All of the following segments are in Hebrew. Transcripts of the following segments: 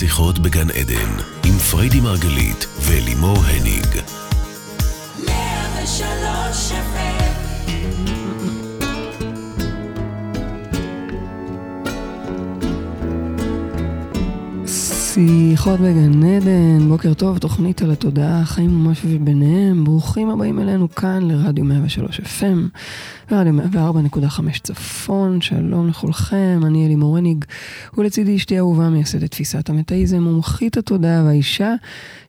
שיחות בגן עדן, עם פריידי מרגלית ולימור הניג. שיחות בגן עדן, בוקר טוב, תוכנית על התודעה, חיים ומשהו וביניהם, ברוכים הבאים אלינו כאן לרדיו 103 FM, רדיו 104.5 צפון, שלום לכולכם, אני אלי מורניג, ולצידי אשתי אהובה מייסדת תפיסת המטאיזם, מומחית התודעה והאישה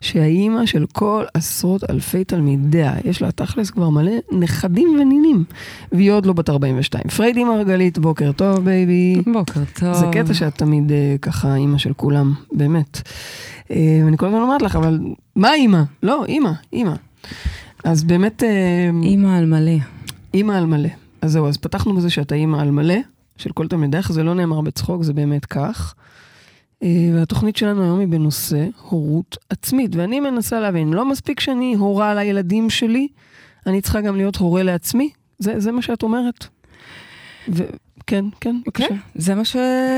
שהאימא של כל עשרות אלפי תלמידיה, יש לה תכלס כבר מלא נכדים ונינים, והיא עוד לא בת 42. פריידי מרגלית, בוקר טוב baby. בוקר טוב. זה קטע שאת תמיד אה, ככה אימא של כולם, באמת. אה, ואני כל הזמן אומרת לך, אבל מה אימא? לא, אימא, אימא. אז באמת... אה, אימא על מלא. אימא על מלא. אז זהו, אז פתחנו בזה שאתה אימא על מלא, של כל תלמידך, זה לא נאמר בצחוק, זה באמת כך. אה, והתוכנית שלנו היום היא בנושא הורות עצמית, ואני מנסה להבין, לא מספיק שאני הורה לילדים שלי, אני צריכה גם להיות הורה לעצמי? זה, זה מה שאת אומרת? ו- כן, כן, בבקשה. כן, זה מה ש...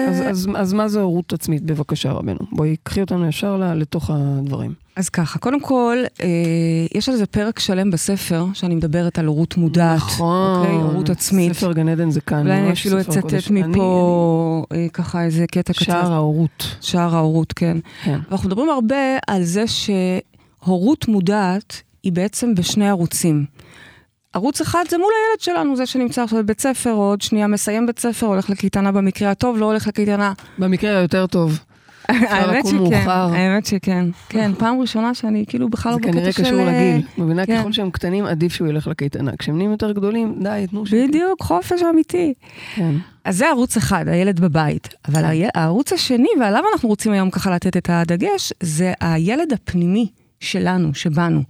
אז, אז, אז מה זה הורות עצמית? בבקשה, רבנו. בואי, קחי אותנו ישר לתוך הדברים. אז ככה, קודם כל, אה, יש על זה פרק שלם בספר, שאני מדברת על הורות מודעת. נכון. אוקיי, הורות עצמית. ספר גן עדן זה כאן. אולי אני אפילו. אצטט אני- מפה אה, ככה איזה קטע אני- קצר. שער ההורות. שער ההורות, כן. כן. ואנחנו מדברים הרבה על זה שהורות מודעת היא בעצם בשני ערוצים. ערוץ אחד זה מול הילד שלנו, זה שנמצא עכשיו בבית ספר, או עוד שנייה מסיים בית ספר, הולך לקייטנה במקרה הטוב, לא הולך לקייטנה. במקרה היותר טוב. האמת שכן. האמת שכן. כן, פעם ראשונה שאני כאילו בכלל לא זה בקטע של... כנראה קשור לגיל. מבינה, כן. ככל שהם קטנים, עדיף שהוא ילך לקייטנה. כשהם נהיים יותר גדולים, די, תנו שקט. בדיוק, חופש אמיתי. כן. אז זה ערוץ אחד, הילד בבית. אבל הי- הערוץ השני, ועליו אנחנו רוצים היום ככה לתת את הדגש, זה הילד הפנימי שלנו, שבנו.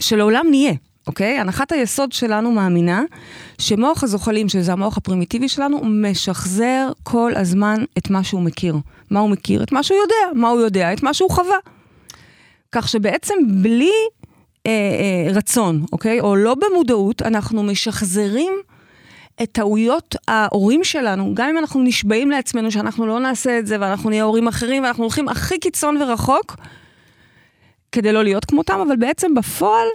שלעולם נהיה, אוקיי? הנחת היסוד שלנו מאמינה שמוח הזוחלים, שזה המוח הפרימיטיבי שלנו, משחזר כל הזמן את מה שהוא מכיר. מה הוא מכיר? את מה שהוא יודע. מה הוא יודע? את מה שהוא חווה. כך שבעצם בלי אה, אה, רצון, אוקיי? או לא במודעות, אנחנו משחזרים את טעויות ההורים שלנו, גם אם אנחנו נשבעים לעצמנו שאנחנו לא נעשה את זה ואנחנו נהיה הורים אחרים ואנחנו הולכים הכי קיצון ורחוק, כדי לא להיות כמותם, אבל בעצם בפועל,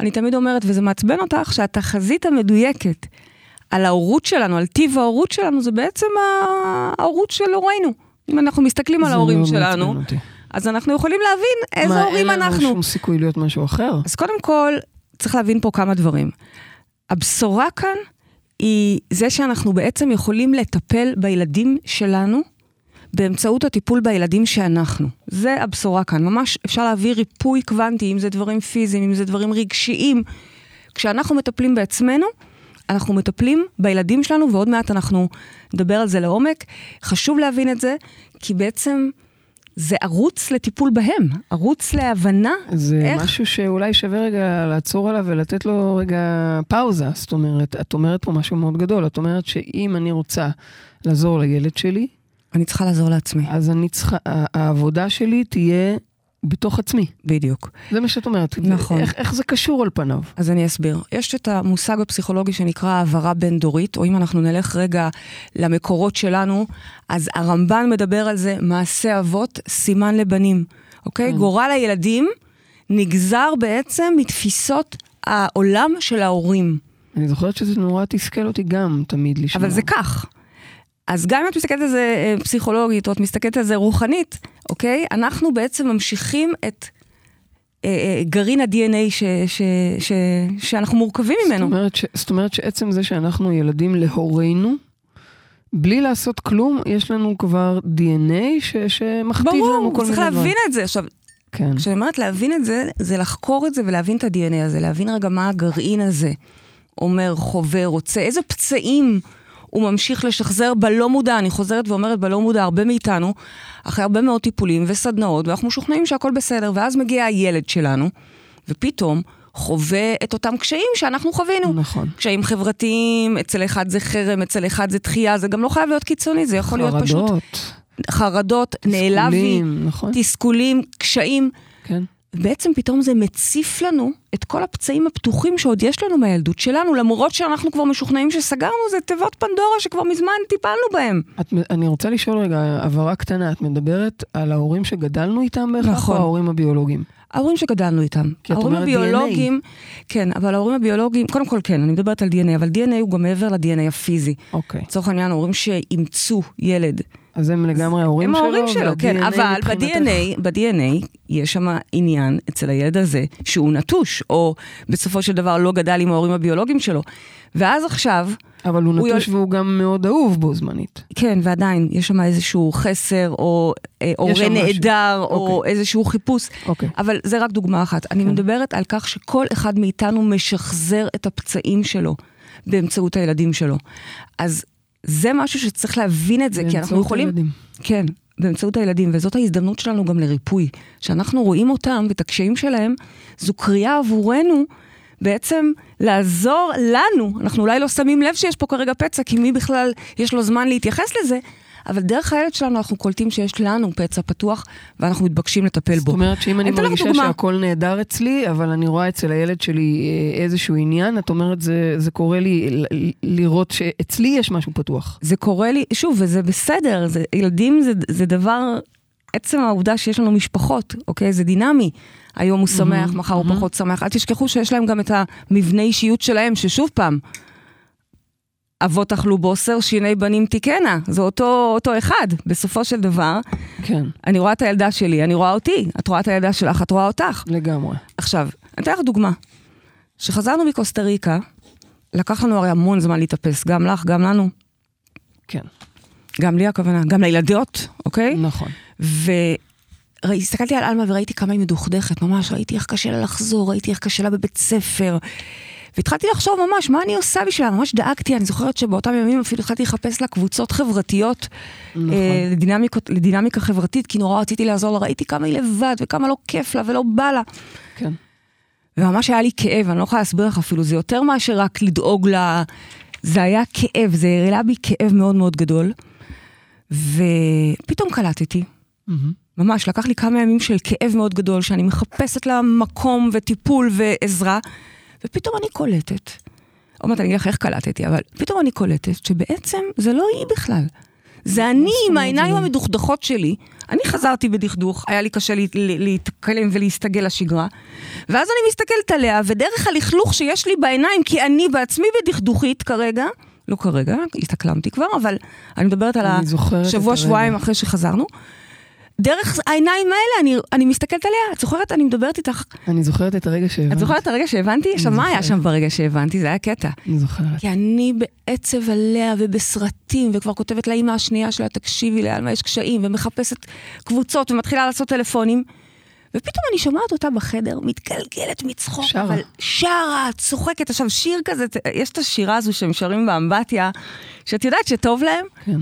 אני תמיד אומרת, וזה מעצבן אותך, שהתחזית המדויקת על ההורות שלנו, על טיב ההורות שלנו, זה בעצם ההורות של הורינו. אם אנחנו מסתכלים על ההורים מאוד שלנו. אז אנחנו יכולים להבין איזה מה, הורים אין לנו אנחנו. שום סיכוי להיות משהו אחר? אז קודם כל, צריך להבין פה כמה דברים. הבשורה כאן היא זה שאנחנו בעצם יכולים לטפל בילדים שלנו באמצעות הטיפול בילדים שאנחנו. זה הבשורה כאן. ממש אפשר להביא ריפוי קוונטי, אם זה דברים פיזיים, אם זה דברים רגשיים. כשאנחנו מטפלים בעצמנו, אנחנו מטפלים בילדים שלנו, ועוד מעט אנחנו נדבר על זה לעומק. חשוב להבין את זה, כי בעצם זה ערוץ לטיפול בהם, ערוץ להבנה זה איך... משהו שאולי שווה רגע לעצור עליו ולתת לו רגע פאוזה. זאת אומרת, את אומרת פה משהו מאוד גדול. את אומרת שאם אני רוצה לעזור לילד שלי, אני צריכה לעזור לעצמי. אז אני צריכה, העבודה שלי תהיה בתוך עצמי. בדיוק. זה מה שאת אומרת. נכון. איך, איך זה קשור על פניו? אז אני אסביר. יש את המושג הפסיכולוגי שנקרא העברה בין-דורית, או אם אנחנו נלך רגע למקורות שלנו, אז הרמב"ן מדבר על זה, מעשה אבות, סימן לבנים. אוקיי? כן. גורל הילדים נגזר בעצם מתפיסות העולם של ההורים. אני זוכרת שזה נורא תסכל אותי גם תמיד לשמוע. אבל זה כך. אז גם אם את מסתכלת על זה אה, פסיכולוגית, או את מסתכלת על זה רוחנית, אוקיי? אנחנו בעצם ממשיכים את אה, אה, גרעין ה-DNA ש, ש, ש, שאנחנו מורכבים זאת ממנו. אומרת, ש... זאת אומרת שעצם זה שאנחנו ילדים להורינו, בלי לעשות כלום, יש לנו כבר DNA ש... שמכתיב לנו ברור, כל מיני צריך דברים. להבין את זה. עכשיו, כן. כשאני אומרת להבין את זה, זה לחקור את זה ולהבין את ה-DNA הזה, להבין רגע מה הגרעין הזה אומר, חווה, רוצה, איזה פצעים הוא ממשיך לשחזר בלא מודע. אני חוזרת ואומרת בלא מודע, הרבה מאיתנו, אחרי הרבה מאוד טיפולים וסדנאות, ואנחנו משוכנעים שהכל בסדר, ואז מגיע הילד שלנו, ופתאום חווה את אותם קשיים שאנחנו חווינו. נכון. קשיים חברתיים, אצל אחד זה חרם, אצל אחד זה דחייה, זה גם לא חייב להיות קיצוני, זה יכול להיות פשוט חרדות, חרדות, נעלבי, נכון? תסכולים, קשיים. כן. בעצם פתאום זה מציף לנו את כל הפצעים הפתוחים שעוד יש לנו מהילדות שלנו, למרות שאנחנו כבר משוכנעים שסגרנו, זה תיבות פנדורה שכבר מזמן טיפלנו בהם. את, אני רוצה לשאול רגע, הבהרה קטנה, את מדברת על ההורים שגדלנו איתם בהכרח, נכון. או ההורים הביולוגיים? ההורים שגדלנו איתם. כי את אומרת הביולוגיים, כן, אבל ההורים הביולוגיים, קודם כל כן, אני מדברת על DNA, אבל DNA הוא גם מעבר ל-DNA הפיזי. אוקיי. לצורך העניין, ההורים שאימצו ילד. אז הם לגמרי ההורים הם שלו, ההורים שלו, כן, אבל ב-DNA, ב-DNA יש שם עניין אצל הילד הזה שהוא נטוש, או בסופו של דבר לא גדל עם ההורים הביולוגיים שלו. ואז עכשיו, אבל הוא הוא נטוש יול- והוא גם מאוד אהוב בו זמנית. כן, ועדיין, יש שם איזשהו חסר, או אה, הורה משהו. נעדר, או אוקיי. איזשהו חיפוש. אוקיי. אבל זה רק דוגמה אחת. אני כן. מדברת על כך שכל אחד מאיתנו משחזר את הפצעים שלו באמצעות הילדים שלו. אז זה משהו שצריך להבין את זה, כי אנחנו באמצעות יכולים... הילדים. כן, באמצעות הילדים, וזאת ההזדמנות שלנו גם לריפוי. שאנחנו רואים אותם ואת הקשיים שלהם, זו קריאה עבורנו בעצם לעזור לנו. אנחנו אולי לא שמים לב שיש פה כרגע פצע, כי מי בכלל יש לו זמן להתייחס לזה, אבל דרך הילד שלנו אנחנו קולטים שיש לנו פצע פתוח, ואנחנו מתבקשים לטפל זאת בו. אומרת שאם אני מרגישה. שהכל נהדר אצלי, אבל אני רואה אצל הילד שלי אה, איזשהו עניין, את אומרת זה, זה קורה לי לראות שאצלי יש משהו פתוח. זה קורה לי, שוב, וזה בסדר, זה, ילדים זה, זה דבר, עצם העובדה שיש לנו משפחות, אוקיי? זה דינמי. היום הוא שמח, מחר הוא פחות שמח. אל תשכחו שיש להם גם את המבנה אישיות שלהם, ששוב פעם, אבות אכלו בוסר, שיני בנים תיקנה. זה אותו, אותו אחד. בסופו של דבר, כן, אני רואה את הילדה שלי, אני רואה אותי, את רואה את הילדה שלך, את רואה אותך. לגמרי. עכשיו, אני אתן לך דוגמה. כשחזרנו מקוסטה ריקה, לקח לנו הרי המון זמן להתאפס, גם לך, גם לנו. כן, גם לי הכוונה, גם לילדות, אוקיי? נכון. והסתכלתי על עלמה וראיתי כמה היא מדוכדכת, ממש, ראיתי איך קשה לה לחזור, ראיתי איך קשה לה בבית ספר. והתחלתי לחשוב ממש, מה אני עושה בשבילה? ממש דאגתי, אני זוכרת שבאותם ימים אפילו התחלתי לחפש לה קבוצות חברתיות, נכון. אה, לדינמיקות, לדינמיקה חברתית, כי נורא רציתי לעזור לה, ראיתי כמה היא לבד וכמה לא כיף לה ולא בא לה. כן. וממש היה לי כאב, אני לא יכולה להסביר לך אפילו, זה יותר מאשר רק לדאוג לה, זה היה כאב, זה העלה בי כאב מאוד מאוד גדול. ופתאום קלטתי, מהמם. ממש, לקח לי כמה ימים של כאב מאוד גדול, שאני מחפשת לה מקום וטיפול ועזרה, ופתאום אני קולטת. עוד מעט אני אגיד לך איך קלטתי, אבל פתאום אני קולטת שבעצם זה לא היא בכלל. זה אני עם העיניים זה? המדוכדכות שלי. אני חזרתי בדכדוך, היה לי קשה לה- לה- להתקלם ולהסתגל לשגרה. ואז אני מסתכלת עליה, ודרך הלכלוך שיש לי בעיניים, כי אני בעצמי בדכדוכית כרגע, לא כרגע, התאקלמתי כבר, אבל אני מדברת על אני זוכרת את השבוע, הרגע. שבועיים אחרי שחזרנו. דרך העיניים האלה אני, אני מסתכלת עליה, את זוכרת? אני מדברת איתך. אני זוכרת את הרגע שהבנתי. את זוכרת את הרגע שהבנתי? עכשיו, מה היה. שם ברגע שהבנתי? זה היה קטע. אני זוכרת. כי אני בעצב עליה ובסרטים, וכבר כותבת לאימא השנייה שלה, תקשיבי לי, על מה יש קשיים, ומחפשת קבוצות, ומתחילה לעשות טלפונים. ופתאום אני שומעת אותה בחדר, מתגלגלת מצחוק, שרה. אבל שרה, צוחקת. עכשיו, שיר כזה, יש את השירה הזו שהם שרים באמבטיה, שאת יודעת שטוב להם, כן.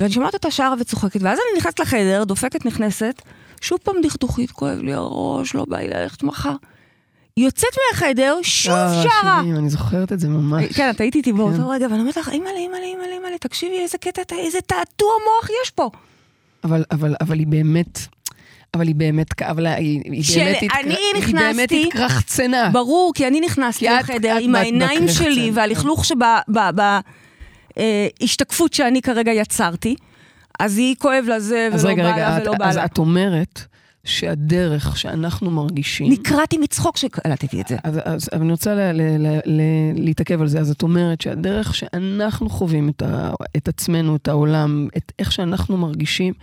ואני שומעת אותה שרה וצוחקת, ואז אני נכנסת לחדר, דופקת, נכנסת, שוב פעם דכדוכית, כואב לי הראש, לא בא לי ללכת מחר. יוצאת מהחדר, שוב שרה שרה. אני זוכרת את זה ממש. כן, את היית איתי כן. באותו רגע, ואני אומרת לך, אימא'לה, אימא'לה, אימא'לה, אימא'לה, תקשיבי איזה קטע, איזה תעתוע מוח יש פה. אבל, אבל, אבל היא באמת, אבל היא באמת, כאב לה, היא, היא של- באמת, התק- אני היא באמת נכנסתי- התקרחצנה. ברור, כי אני נכנסתי לחדר עם העיניים שלי כן. והלכלוך שבהשתקפות שאני כרגע יצרתי, אז היא כואב לה זה, אז ולא רגע, בא רגע, לה את, ולא בא אז לה. את אומרת שהדרך שאנחנו מרגישים... נקרעתי מצחוק שקלטתי את זה. אז, אז אבל אני רוצה ל, ל, ל, ל, להתעכב על זה. אז את אומרת שהדרך שאנחנו חווים את, ה, את עצמנו, את העולם, את איך שאנחנו מרגישים,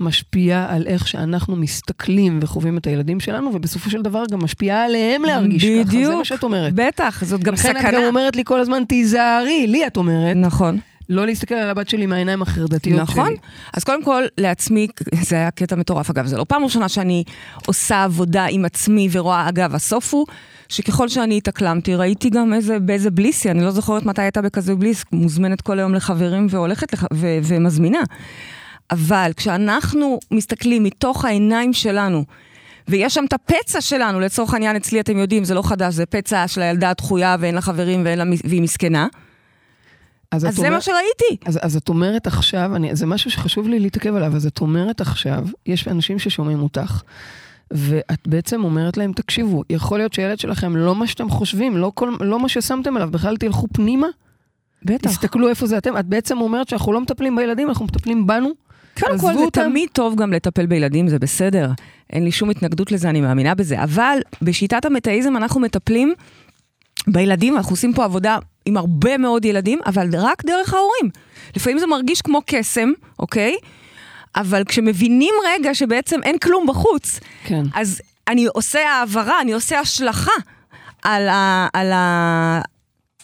משפיעה על איך שאנחנו מסתכלים וחווים את הילדים שלנו, ובסופו של דבר גם משפיעה עליהם להרגיש ככה. זה בדיוק. מה שאת אומרת. בטח, זאת גם לכן את סכנה. גם אומרת לי כל הזמן, תיזהרי, לי את אומרת, נכון. לא להסתכל על הבת שלי מהעיניים החרדתיות נכון. שלי. אז קודם כל, לעצמי, זה היה קטע מטורף. אגב, זה לא פעם ראשונה שאני עושה עבודה עם עצמי ורואה, אגב, הסוף הוא שככל שאני התאקלמתי, ראיתי גם איזה, באיזה בליסי, אני לא זוכרת מתי הייתה בכזה בליס, מוזמנת כל היום לחברים והולכת לח... ו... ומזמינה. אבל כשאנחנו מסתכלים מתוך העיניים שלנו, ויש שם את הפצע שלנו, לצורך העניין אצלי אתם יודעים, זה לא חדש, זה פצע של הילדה הדחויה ואין לה חברים ואין לה, והיא מסכנה. אז, אז זה אומר- מה שראיתי. אז, אז את אומרת עכשיו, אני, זה משהו שחשוב לי להתעכב עליו, אז את אומרת עכשיו, יש אנשים ששומעים אותך, ואת בעצם אומרת להם, תקשיבו, יכול להיות שהילד שלכם לא מה שאתם חושבים, לא, כל, לא מה ששמתם עליו, בכלל תלכו פנימה, בטח. תסתכלו איפה זה אתם. את בעצם אומרת שאנחנו לא מטפלים בילדים, אנחנו מטפלים בנו. קודם כל, זה אותם. תמיד טוב גם לטפל בילדים, זה בסדר. אין לי שום התנגדות לזה, אני מאמינה בזה. אבל בשיטת המטאיזם אנחנו מטפלים בילדים, אנחנו עושים פה עבודה עם הרבה מאוד ילדים, אבל רק דרך ההורים. לפעמים זה מרגיש כמו קסם, אוקיי? אבל כשמבינים רגע שבעצם אין כלום בחוץ, כן. אז אני עושה העברה, אני עושה השלכה על ה... על ה...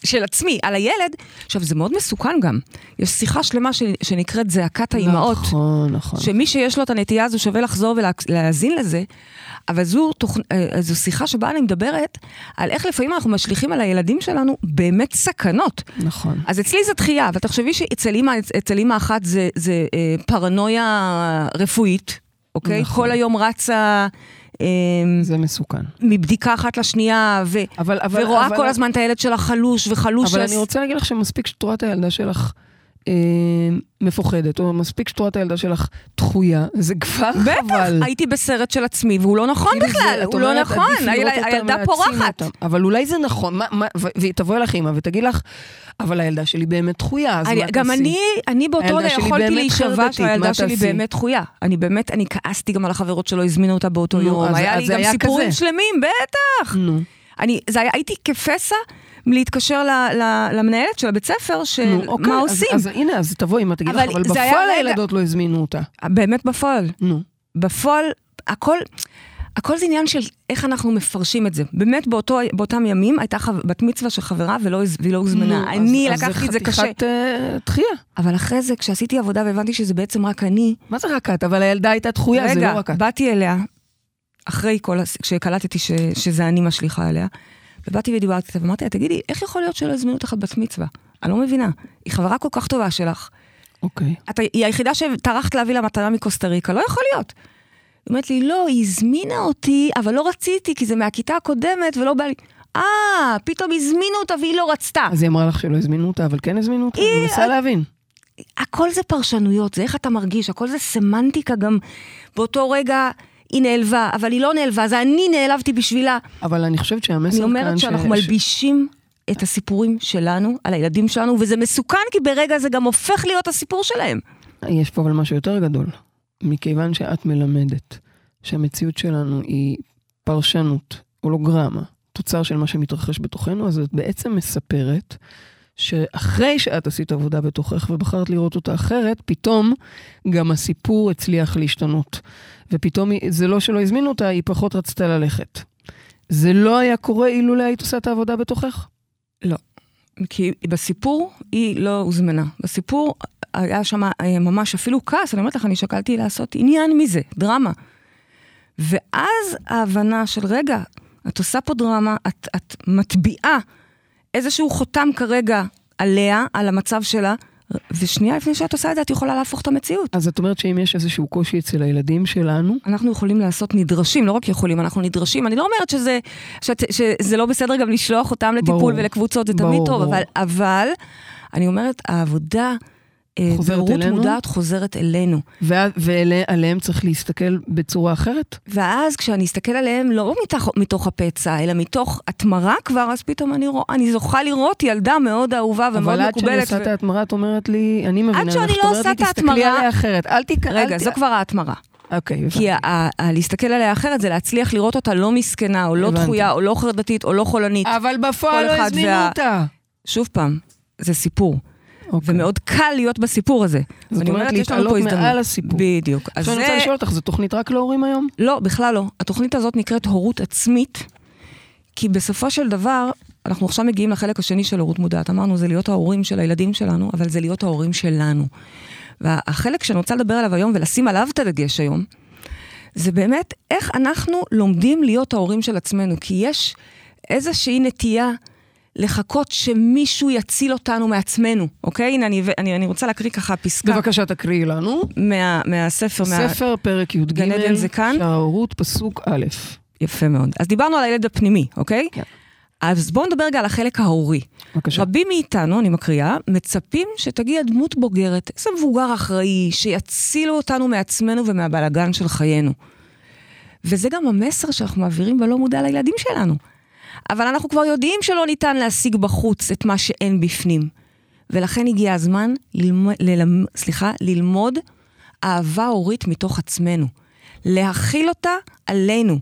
של עצמי, על הילד. עכשיו, זה מאוד מסוכן גם. יש שיחה שלמה ש... שנקראת זעקת האימהות. נכון, נכון. שמי שיש לו את הנטייה הזו שווה לחזור ולהאזין לזה, אבל זו, תוכ... אה, זו שיחה שבה אני מדברת על איך לפעמים אנחנו משליכים על הילדים שלנו באמת סכנות. נכון. אז אצלי זה דחייה, אבל תחשבי שאצל אימא, אצל אימא אחת זה, זה אה, פרנויה רפואית, אוקיי? נכון. כל היום רצה... אה, זה מסוכן. מבדיקה אחת לשנייה, ו... אבל, אבל, ורואה אבל, כל הזמן את הילד שלה חלוש וחלוש. אבל אז- אני רוצה להגיד לך שמספיק שאת רואה את הילדה שלך אה, מפוחדת, או מספיק שאת רואה את הילדה שלך דחויה, זה כבר בטח, חבל. הייתי בסרט של עצמי, והוא לא נכון כאילו בכלל, זה- הוא לא נכון, הילדה פורחת. אותם. אבל אולי זה נכון, מה, מה, והיא תבוא אליך אימא ותגיד לך, אבל הילדה שלי באמת דחויה, אז אני, מה גם תעשי? אני, אני באותו רגע יכולתי להישבע שהילדה שלי? באמת דחויה. אני באמת, אני כעסתי גם על החברות שלא הזמינו אותה באותו נו, יום. אז- היה אז לי גם היה סיפורים כזה. שלמים, בטח. נו, אני, זה היה, הייתי כפסע מלהתקשר ל, ל, למנהלת של הבית ספר, של נו, אוקיי, מה אז, עושים. אז הנה, אז תבואי אימא, תגיד לך, אבל אבל זה היה בפועל רגע- הילדות לא הזמינו אותה. באמת בפועל. נו. בפועל, הכל, הכל זה עניין של איך אנחנו מפרשים את זה. באמת באותו, באותם ימים הייתה חו... בת מצווה של חברה ולא, והיא לא הוזמנה. נו, אני אז- אז לקחתי את זה קשה. חתיכת אה, דחייה. אבל אחרי זה, כשעשיתי עבודה והבנתי שזה בעצם רק אני, מה זה רק את? אבל הילדה הייתה דחויה, זה רגע, לא רק את. באתי אליה, אחרי כל, כשקלטתי ש, שזה אני משליכה אליה, ובאתי ודיברתי איתה, ואמרתי לה, תגידי, איך יכול להיות שלא הזמינו אותך בת מצווה? אני לא מבינה. היא חברה כל כך טובה שלך. אוקיי. את, היא היחידה שטרחת להביא לה מתנה מקוסטה ריקה, לא יכול להיות. היא אומרת לי, לא, היא הזמינה אותי, אבל לא רציתי, כי זה מהכיתה הקודמת ולא בא לי... אה, פתאום הזמינו אותה והיא לא רצתה. אז היא אמרה לך שלא הזמינו אותה, אבל כן הזמינו אותה? היא- מנסה להבין. הכל זה פרשנויות, זה איך אתה מרגיש, הכל זה סמנטיקה גם. באותו רגע היא נעלבה, אבל היא לא נעלבה, זה אני נעלבתי בשבילה. אבל אני חושבת שהמסר אני כאן... אומרת ש- שאנחנו ש- מלבישים את הסיפורים שלנו על הילדים שלנו, וזה מסוכן, כי ברגע זה גם הופך להיות הסיפור שלהם. יש פה אבל משהו יותר גדול. מכיוון שאת מלמדת שהמציאות שלנו היא פרשנות, הולוגרמה, תוצר של מה שמתרחש בתוכנו, אז את בעצם מספרת שאחרי שאת עשית עבודה בתוכך ובחרת לראות אותה אחרת, פתאום גם הסיפור הצליח להשתנות. ופתאום זה לא שלא הזמינו אותה, היא פחות רצתה ללכת. זה לא היה קורה אילולא היית עושה את העבודה בתוכך? כי בסיפור היא לא הוזמנה. בסיפור היה שם אה, ממש אפילו כעס, אני אומרת לך, אני שקלתי לעשות עניין מזה, דרמה. ואז ההבנה של, רגע, את עושה פה דרמה, את, את מטביעה איזשהו חותם כרגע עליה, על המצב שלה, ושנייה לפני שאת עושה את זה, את יכולה להפוך את המציאות. אז את אומרת שאם יש איזשהו קושי אצל הילדים שלנו, אנחנו יכולים לעשות נדרשים, לא רק יכולים, אנחנו נדרשים. אני לא אומרת שזה, שאת, שזה לא בסדר גם לשלוח אותם לטיפול ברור. ולקבוצות, זה תמיד ברור, טוב, ברור. אבל, אבל אני אומרת, העבודה, חוזרת בהורות אלינו? מודעת חוזרת אלינו. ועליהם צריך להסתכל בצורה אחרת? ואז כשאני אסתכל עליהם, לא מתוך, מתוך הפצע, אלא מתוך התמרה כבר, אז פתאום אני, רוא, אני זוכה לראות ילדה מאוד אהובה ומאוד אבל עד שאני מקובלת. עושה את ההתמרה, את אומרת לי, אני מבינה, עד שאני לא עושה את ההתמרה- תסתכלי עליה אחרת, אל תיק... רגע, אל זו כבר ההתמרה. אוקיי, הבנתי. כי להסתכל עליה אחרת זה להצליח לראות אותה לא מסכנה, או לא. דחויה, או לא חרדתית, או לא חולנית. אבל בפועל לא הזמינו אותה. שוב פעם, זה סיפור. אוקיי. ומאוד קל להיות בסיפור הזה. זאת אומרת, יש לנו פה להתעלות הזדמנות. מעל הסיפור. בדיוק. עכשיו אני זה... רוצה לשאול אותך, זו תוכנית רק להורים היום? לא, בכלל לא. התוכנית הזאת נקראת הורות עצמית, כי בסופו של דבר, אנחנו עכשיו מגיעים לחלק השני של הורות מודעת. אמרנו, זה להיות ההורים של הילדים שלנו, אבל זה להיות ההורים שלנו. והחלק שאני רוצה לדבר עליו היום ולשים עליו את הדגש היום, זה באמת איך אנחנו לומדים להיות ההורים של עצמנו. כי יש איזושהי נטייה לחכות שמישהו יציל אותנו מעצמנו, אוקיי? הנה, אני, אני, אני רוצה להקריא ככה פסקה בבקשה, תקריאי לנו. מה, מהספר, מה... ספר, פרק י"ג, גן עדן זה כאן? שערות, פסוק א'. יפה מאוד. אז דיברנו על הילד הפנימי, אוקיי? כן. אז בואו נדבר רגע על החלק ההורי. בבקשה. רבים מאיתנו, אני מקריאה, מצפים שתגיע דמות בוגרת, איזה מבוגר אחראי, שיצילו אותנו מעצמנו ומהבלגן של חיינו. וזה גם המסר שאנחנו מעבירים בלא מודע לילדים שלנו. אבל אנחנו כבר יודעים שלא ניתן להשיג בחוץ את מה שאין בפנים. ולכן הגיע הזמן ללמוד, ללמ, סליחה, ללמוד אהבה הורית מתוך עצמנו. להכיל אותה עלינו.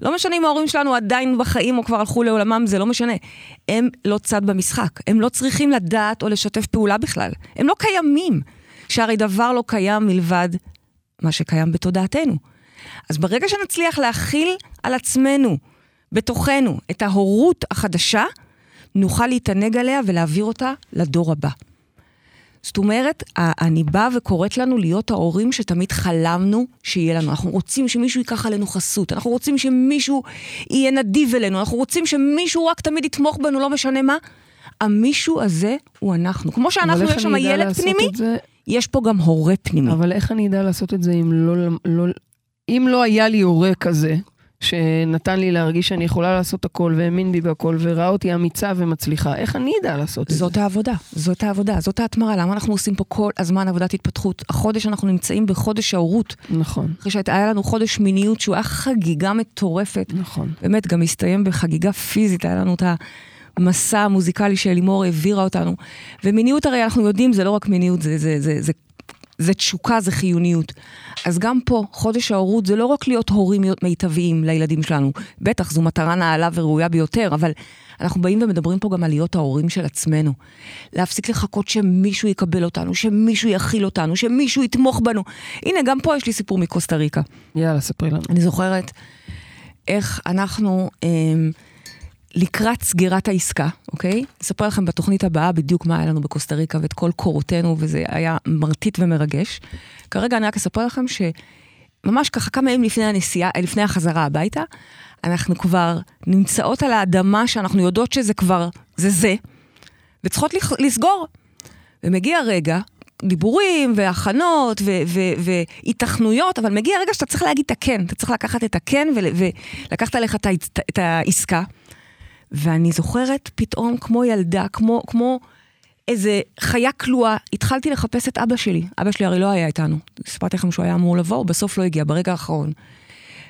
לא משנה אם ההורים שלנו עדיין בחיים או כבר הלכו לעולמם, זה לא משנה. הם לא צד במשחק. הם לא צריכים לדעת או לשתף פעולה בכלל. הם לא קיימים. שהרי דבר לא קיים מלבד מה שקיים בתודעתנו. אז ברגע שנצליח להכיל על עצמנו, בתוכנו, את ההורות החדשה, נוכל להתענג עליה ולהעביר אותה לדור הבא. זאת אומרת, אני באה וקוראת לנו להיות ההורים שתמיד חלמנו שיהיה לנו. אנחנו רוצים שמישהו ייקח עלינו חסות, אנחנו רוצים שמישהו יהיה נדיב אלינו, אנחנו רוצים שמישהו רק תמיד יתמוך בנו, לא משנה מה. המישהו הזה הוא אנחנו. כמו שאנחנו, יש שם ילד פנימי, יש פה גם הורה פנימי. אבל איך אני אדע לעשות את זה אם לא, לא, אם לא היה לי הורה כזה, שנתן לי להרגיש שאני יכולה לעשות הכל, והאמין בי בהכל, וראה אותי אמיצה ומצליחה. איך אני אדע לעשות את זה? זאת העבודה, זאת העבודה, זאת ההתמרה. למה אנחנו עושים פה כל הזמן עבודת התפתחות? החודש אנחנו נמצאים בחודש ההורות. נכון. אחרי שהיה לנו חודש מיניות שהוא היה חגיגה מטורפת. נכון. באמת, גם הסתיים בחגיגה פיזית, היה לנו את המסע המוזיקלי שאלימור העבירה אותנו. ומיניות הרי אנחנו יודעים, זה לא רק מיניות, זה, זה, זה, זה זה תשוקה, זה חיוניות. אז גם פה, חודש ההורות זה לא רק להיות הורים מיטביים לילדים שלנו. בטח, זו מטרה נעלה וראויה ביותר, אבל אנחנו באים ומדברים פה גם על להיות ההורים של עצמנו. להפסיק לחכות שמישהו יקבל אותנו, שמישהו יכיל אותנו, שמישהו יתמוך בנו. הנה, גם פה יש לי סיפור מקוסטה ריקה. יאללה, ספרי לנו. אני זוכרת איך אנחנו... אה, לקראת סגירת העסקה, אוקיי? אספר לכם בתוכנית הבאה בדיוק מה היה לנו בקוסטה ריקה ואת כל קורותינו, וזה היה מרטיט ומרגש. כרגע אני רק אספר לכם שממש ככה כמה ימים לפני הנסיעה, לפני החזרה הביתה, אנחנו כבר נמצאות על האדמה שאנחנו יודעות שזה כבר, זה זה, וצריכות לסגור. ומגיע רגע, דיבורים והכנות והיתכנויות, אבל מגיע רגע שאתה צריך להגיד את הכן, אתה צריך לקחת את הכן ולקחת עליך את העסקה. ואני זוכרת פתאום כמו ילדה, כמו, כמו איזה חיה כלואה, התחלתי לחפש את אבא שלי. אבא שלי הרי לא היה איתנו. סיפרתי לכם שהוא היה אמור לבוא, הוא בסוף לא הגיע, ברגע האחרון.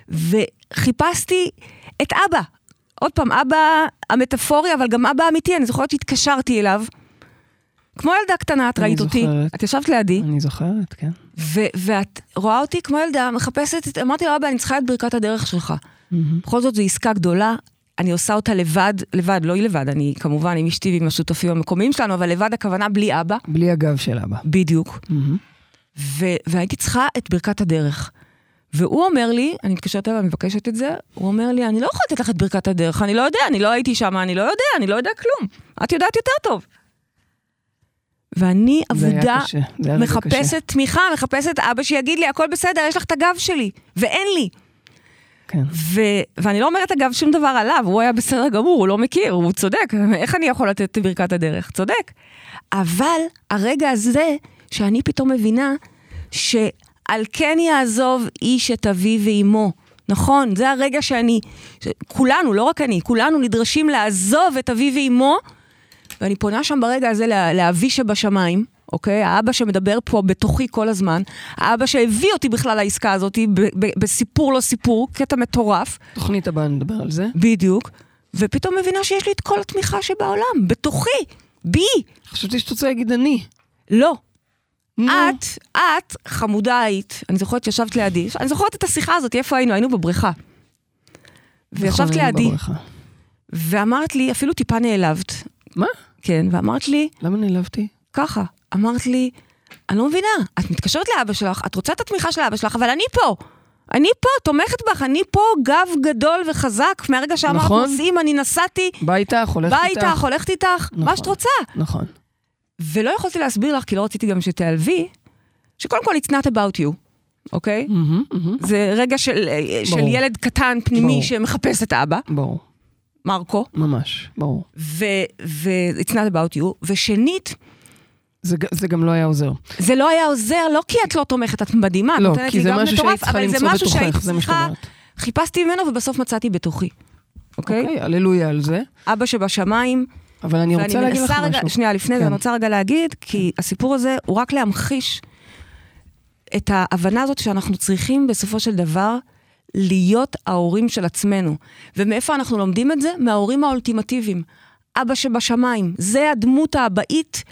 וחיפשתי את אבא. עוד פעם, אבא המטאפורי, אבל גם אבא אמיתי, אני זוכרת שהתקשרתי אליו. כמו ילדה קטנה, את ראית זוכרת. אותי, את ישבת לידי. אני זוכרת, כן. ואת רואה אותי כמו ילדה, מחפשת, אמרתי לו, אבא, אני צריכה את ברכת הדרך שלך. Mm-hmm. בכל זאת, זו עסקה גדולה, אני עושה אותה לבד, לבד, לא היא לבד, אני כמובן עם אשתי ועם השותפים המקומיים שלנו, אבל לבד הכוונה בלי אבא. בלי הגב של אבא. בדיוק. Mm-hmm. ו- והייתי צריכה את ברכת הדרך. והוא אומר לי, אני מתקשרת אליו, אני מבקשת את זה, הוא אומר לי, אני לא יכולה לתת לך את ברכת הדרך, אני לא יודע, אני לא הייתי שם, אני לא יודע, אני לא יודע כלום. את יודעת יותר טוב. ואני עבודה, מחפשת תמיכה, מחפשת אבא שיגיד לי, הכל בסדר, יש לך את הגב שלי, ואין לי. כן. ו- ואני לא אומרת, אגב, שום דבר עליו, הוא היה בסדר גמור, הוא לא מכיר, הוא צודק, איך אני יכול לתת את ברכת הדרך? צודק. אבל הרגע הזה, שאני פתאום מבינה שעל כן יעזוב איש את אביו ואימו. נכון, זה הרגע שאני, כולנו, לא רק אני, כולנו נדרשים לעזוב את אביו ואימו, ואני פונה שם ברגע הזה לאבי שבשמיים, אוקיי? האבא שמדבר פה בתוכי כל הזמן, האבא שהביא אותי בכלל לעסקה הזאת, בסיפור לא סיפור, קטע מטורף. תוכנית הבאה נדבר על זה. בדיוק. ופתאום מבינה שיש לי את כל התמיכה שבעולם, בתוכי, בי. חשבתי שאת רוצה להגיד אני. לא. No. את, את חמודה היית, אני זוכרת שישבת לידי, אני זוכרת את השיחה הזאת, איפה היינו? היינו בבריכה. וישבת נכון, לידי, בבריכה. ואמרת לי, אפילו טיפה נעלבת. מה? כן, ואמרת לי... למה נעלבתי? ככה, אמרת לי, אני לא מבינה, את מתקשרת לאבא שלך, את רוצה את התמיכה של אבא שלך, אבל אני פה. אני פה, תומכת בך, אני פה גב גדול וחזק. מהרגע שאמרת נכון. נוסעים, אני נסעתי. בא איתך, הולכת איתך. בא איתך, הולכת איתך, נכון, מה שאת רוצה. נכון. ולא יכולתי להסביר לך, כי לא רציתי גם שתיעלבי, שקודם כל it's not about you, אוקיי? Mm-hmm, mm-hmm. זה רגע של, של ילד קטן, פנימי, ברור. שמחפש את אבא. ברור. מרקו. ממש, ברור. ו-it's not about you. ושנית, זה, זה גם לא היה עוזר. זה לא היה עוזר, לא כי את לא תומכת, את מדהימה, לא, כי זה משהו שהיית צריכה למצוא בתוכך, זה מה שאת אומרת. חיפשתי ממנו ובסוף מצאתי בתוכי, אוקיי? אוקיי, הללויה על זה. אבא שבשמיים. אבל אני רוצה להגיד לך רגע, משהו. שנייה, לפני כן. זה אני רוצה רגע להגיד, כי הסיפור הזה הוא רק להמחיש את ההבנה הזאת שאנחנו צריכים בסופו של דבר להיות ההורים של עצמנו. ומאיפה אנחנו לומדים את זה? מההורים האולטימטיביים. אבא שבשמיים, זה הדמות האבאית.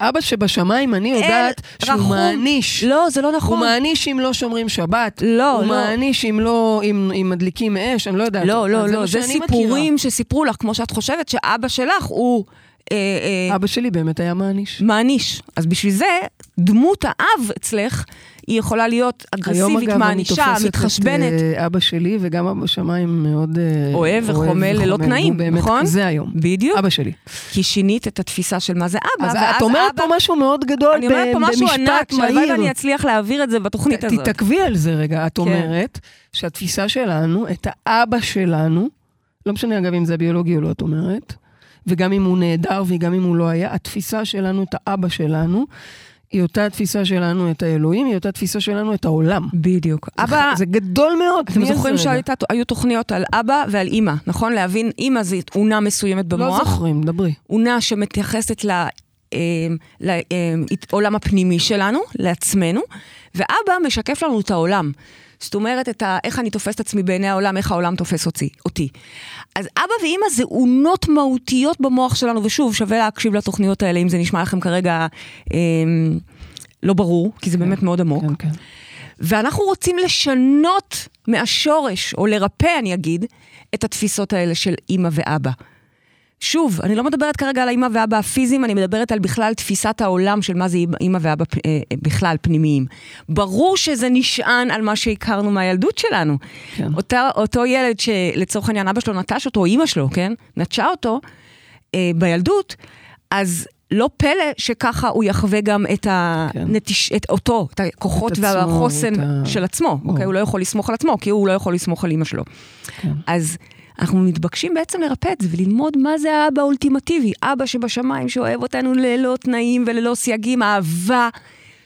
אבא שבשמיים, אני יודעת שהוא רחום. מעניש. לא, זה לא נכון. הוא מעניש אם לא שומרים שבת. לא, הוא לא. מעניש אם לא, אם, אם מדליקים אש, אני לא יודעת. לא, לא, לא, זה שאני סיפורים שסיפרו לך, כמו שאת חושבת שאבא שלך הוא אה, מכירה. אה, אבא שלי באמת היה מעניש. מעניש. אז בשביל זה, דמות האב אצלך, היא יכולה להיות היום אגרסיבית, אגב אני מענישה, תופסת מתחשבנת. את אה, אבא שלי וגם אבא בשמיים מאוד אה, אוהב וחומל ללא. תנאים, נכון? זה היום. בדיוק. אבא שלי. כי שינית את התפיסה של מה זה אבא, אז את אומרת פה משהו מאוד גדול אני אומרת פה משהו ענק, במשפט שהלוואי מהיר. ואני אצליח להעביר את זה בתוכנית הזאת. כן. תתעכבי על זה רגע. את אומרת שהתפיסה שלנו, את האבא שלנו, לא משנה אגב אם זה ביולוגי או לא, את אומרת, וגם אם הוא נהדר וגם אם הוא לא היה, התפיסה שלנו, את האבא שלנו, היא אותה התפיסה שלנו את האלוהים, היא אותה תפיסה שלנו את העולם. בדיוק. אבא, זה גדול מאוד. אתם זוכרים. שהיו תוכניות על אבא ועל אימא, נכון? להבין, אימא זה תאונה מסוימת לא במוח. זוכרים, דברי. אונה שמתייחסת ל- אה, לעולם הפנימי שלנו, לעצמנו, ואבא משקף לנו את העולם. זאת אומרת, את ה, איך אני תופס את עצמי בעיני העולם, איך העולם תופס אותי. אותי. אז אבא ואימא זה אונות מהותיות במוח שלנו, ושוב, שווה להקשיב לתוכניות האלה, אם זה נשמע לכם כרגע אה, לא ברור, כי זה באמת מאוד עמוק. כן, כן. ואנחנו רוצים לשנות מהשורש, או לרפא, אני אגיד, את התפיסות האלה של אימא ואבא. שוב, אני לא מדברת כרגע על האימא ואבא הפיזיים, אני מדברת על בכלל תפיסת העולם של מה זה אימא- ואבא פ- אה, בכלל פנימיים. ברור שזה נשען על מה שהכרנו מהילדות שלנו. כן. אותה, אותו ילד שלצורך העניין אבא שלו נטש אותו, או אימא שלו, כן? נטשה אותו אה, בילדות, אז לא פלא שככה הוא יחווה גם את, הנטיש, את אותו, את הכוחות את והחוסן את ה- של עצמו. אוקיי? הוא לא יכול לסמוך על עצמו, כי הוא לא יכול לסמוך על אימא שלו. כן. אז אנחנו מתבקשים בעצם לרפא את זה וללמוד מה זה האבא האולטימטיבי. אבא שבשמיים שאוהב אותנו ללא תנאים וללא סייגים, אהבה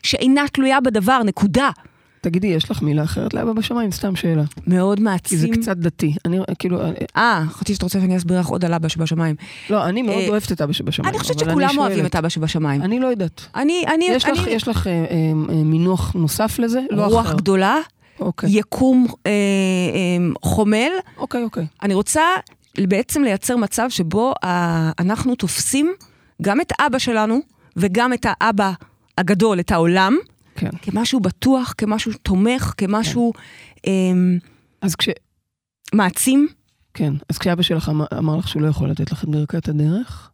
שאינה תלויה בדבר, נקודה. תגידי, יש לך מילה אחרת לאבא בשמיים? סתם שאלה. מאוד כי זה מעצים. קצת דתי. אני כאילו, אה, אה, חשבתי שאתה רוצה שאני אסביר לך עוד על אבא שבשמיים. לא, אני מאוד אה, אוהבת את אבא שבשמיים. אני חושבת שכולם שואלת. אוהבים את אבא שבשמיים. אני לא יודעת. אני, אני, יש לך, אני, יש לך אה, אה, אה, מינוח נוסף לזה? לא רוח אחר. גדולה, אוקיי, יקום אה, אה, חומל. אוקיי, אוקיי. אני רוצה בעצם לייצר מצב שבו אה, אנחנו תופסים גם את אבא שלנו וגם את האבא הגדול, את העולם, כן. כמשהו בטוח, כמשהו תומך, כמשהו אה, אז כש... מעצים. כן, אז כשאבא שלך אמר, אמר לך שהוא לא יכול לתת לכם ברכת הדרך,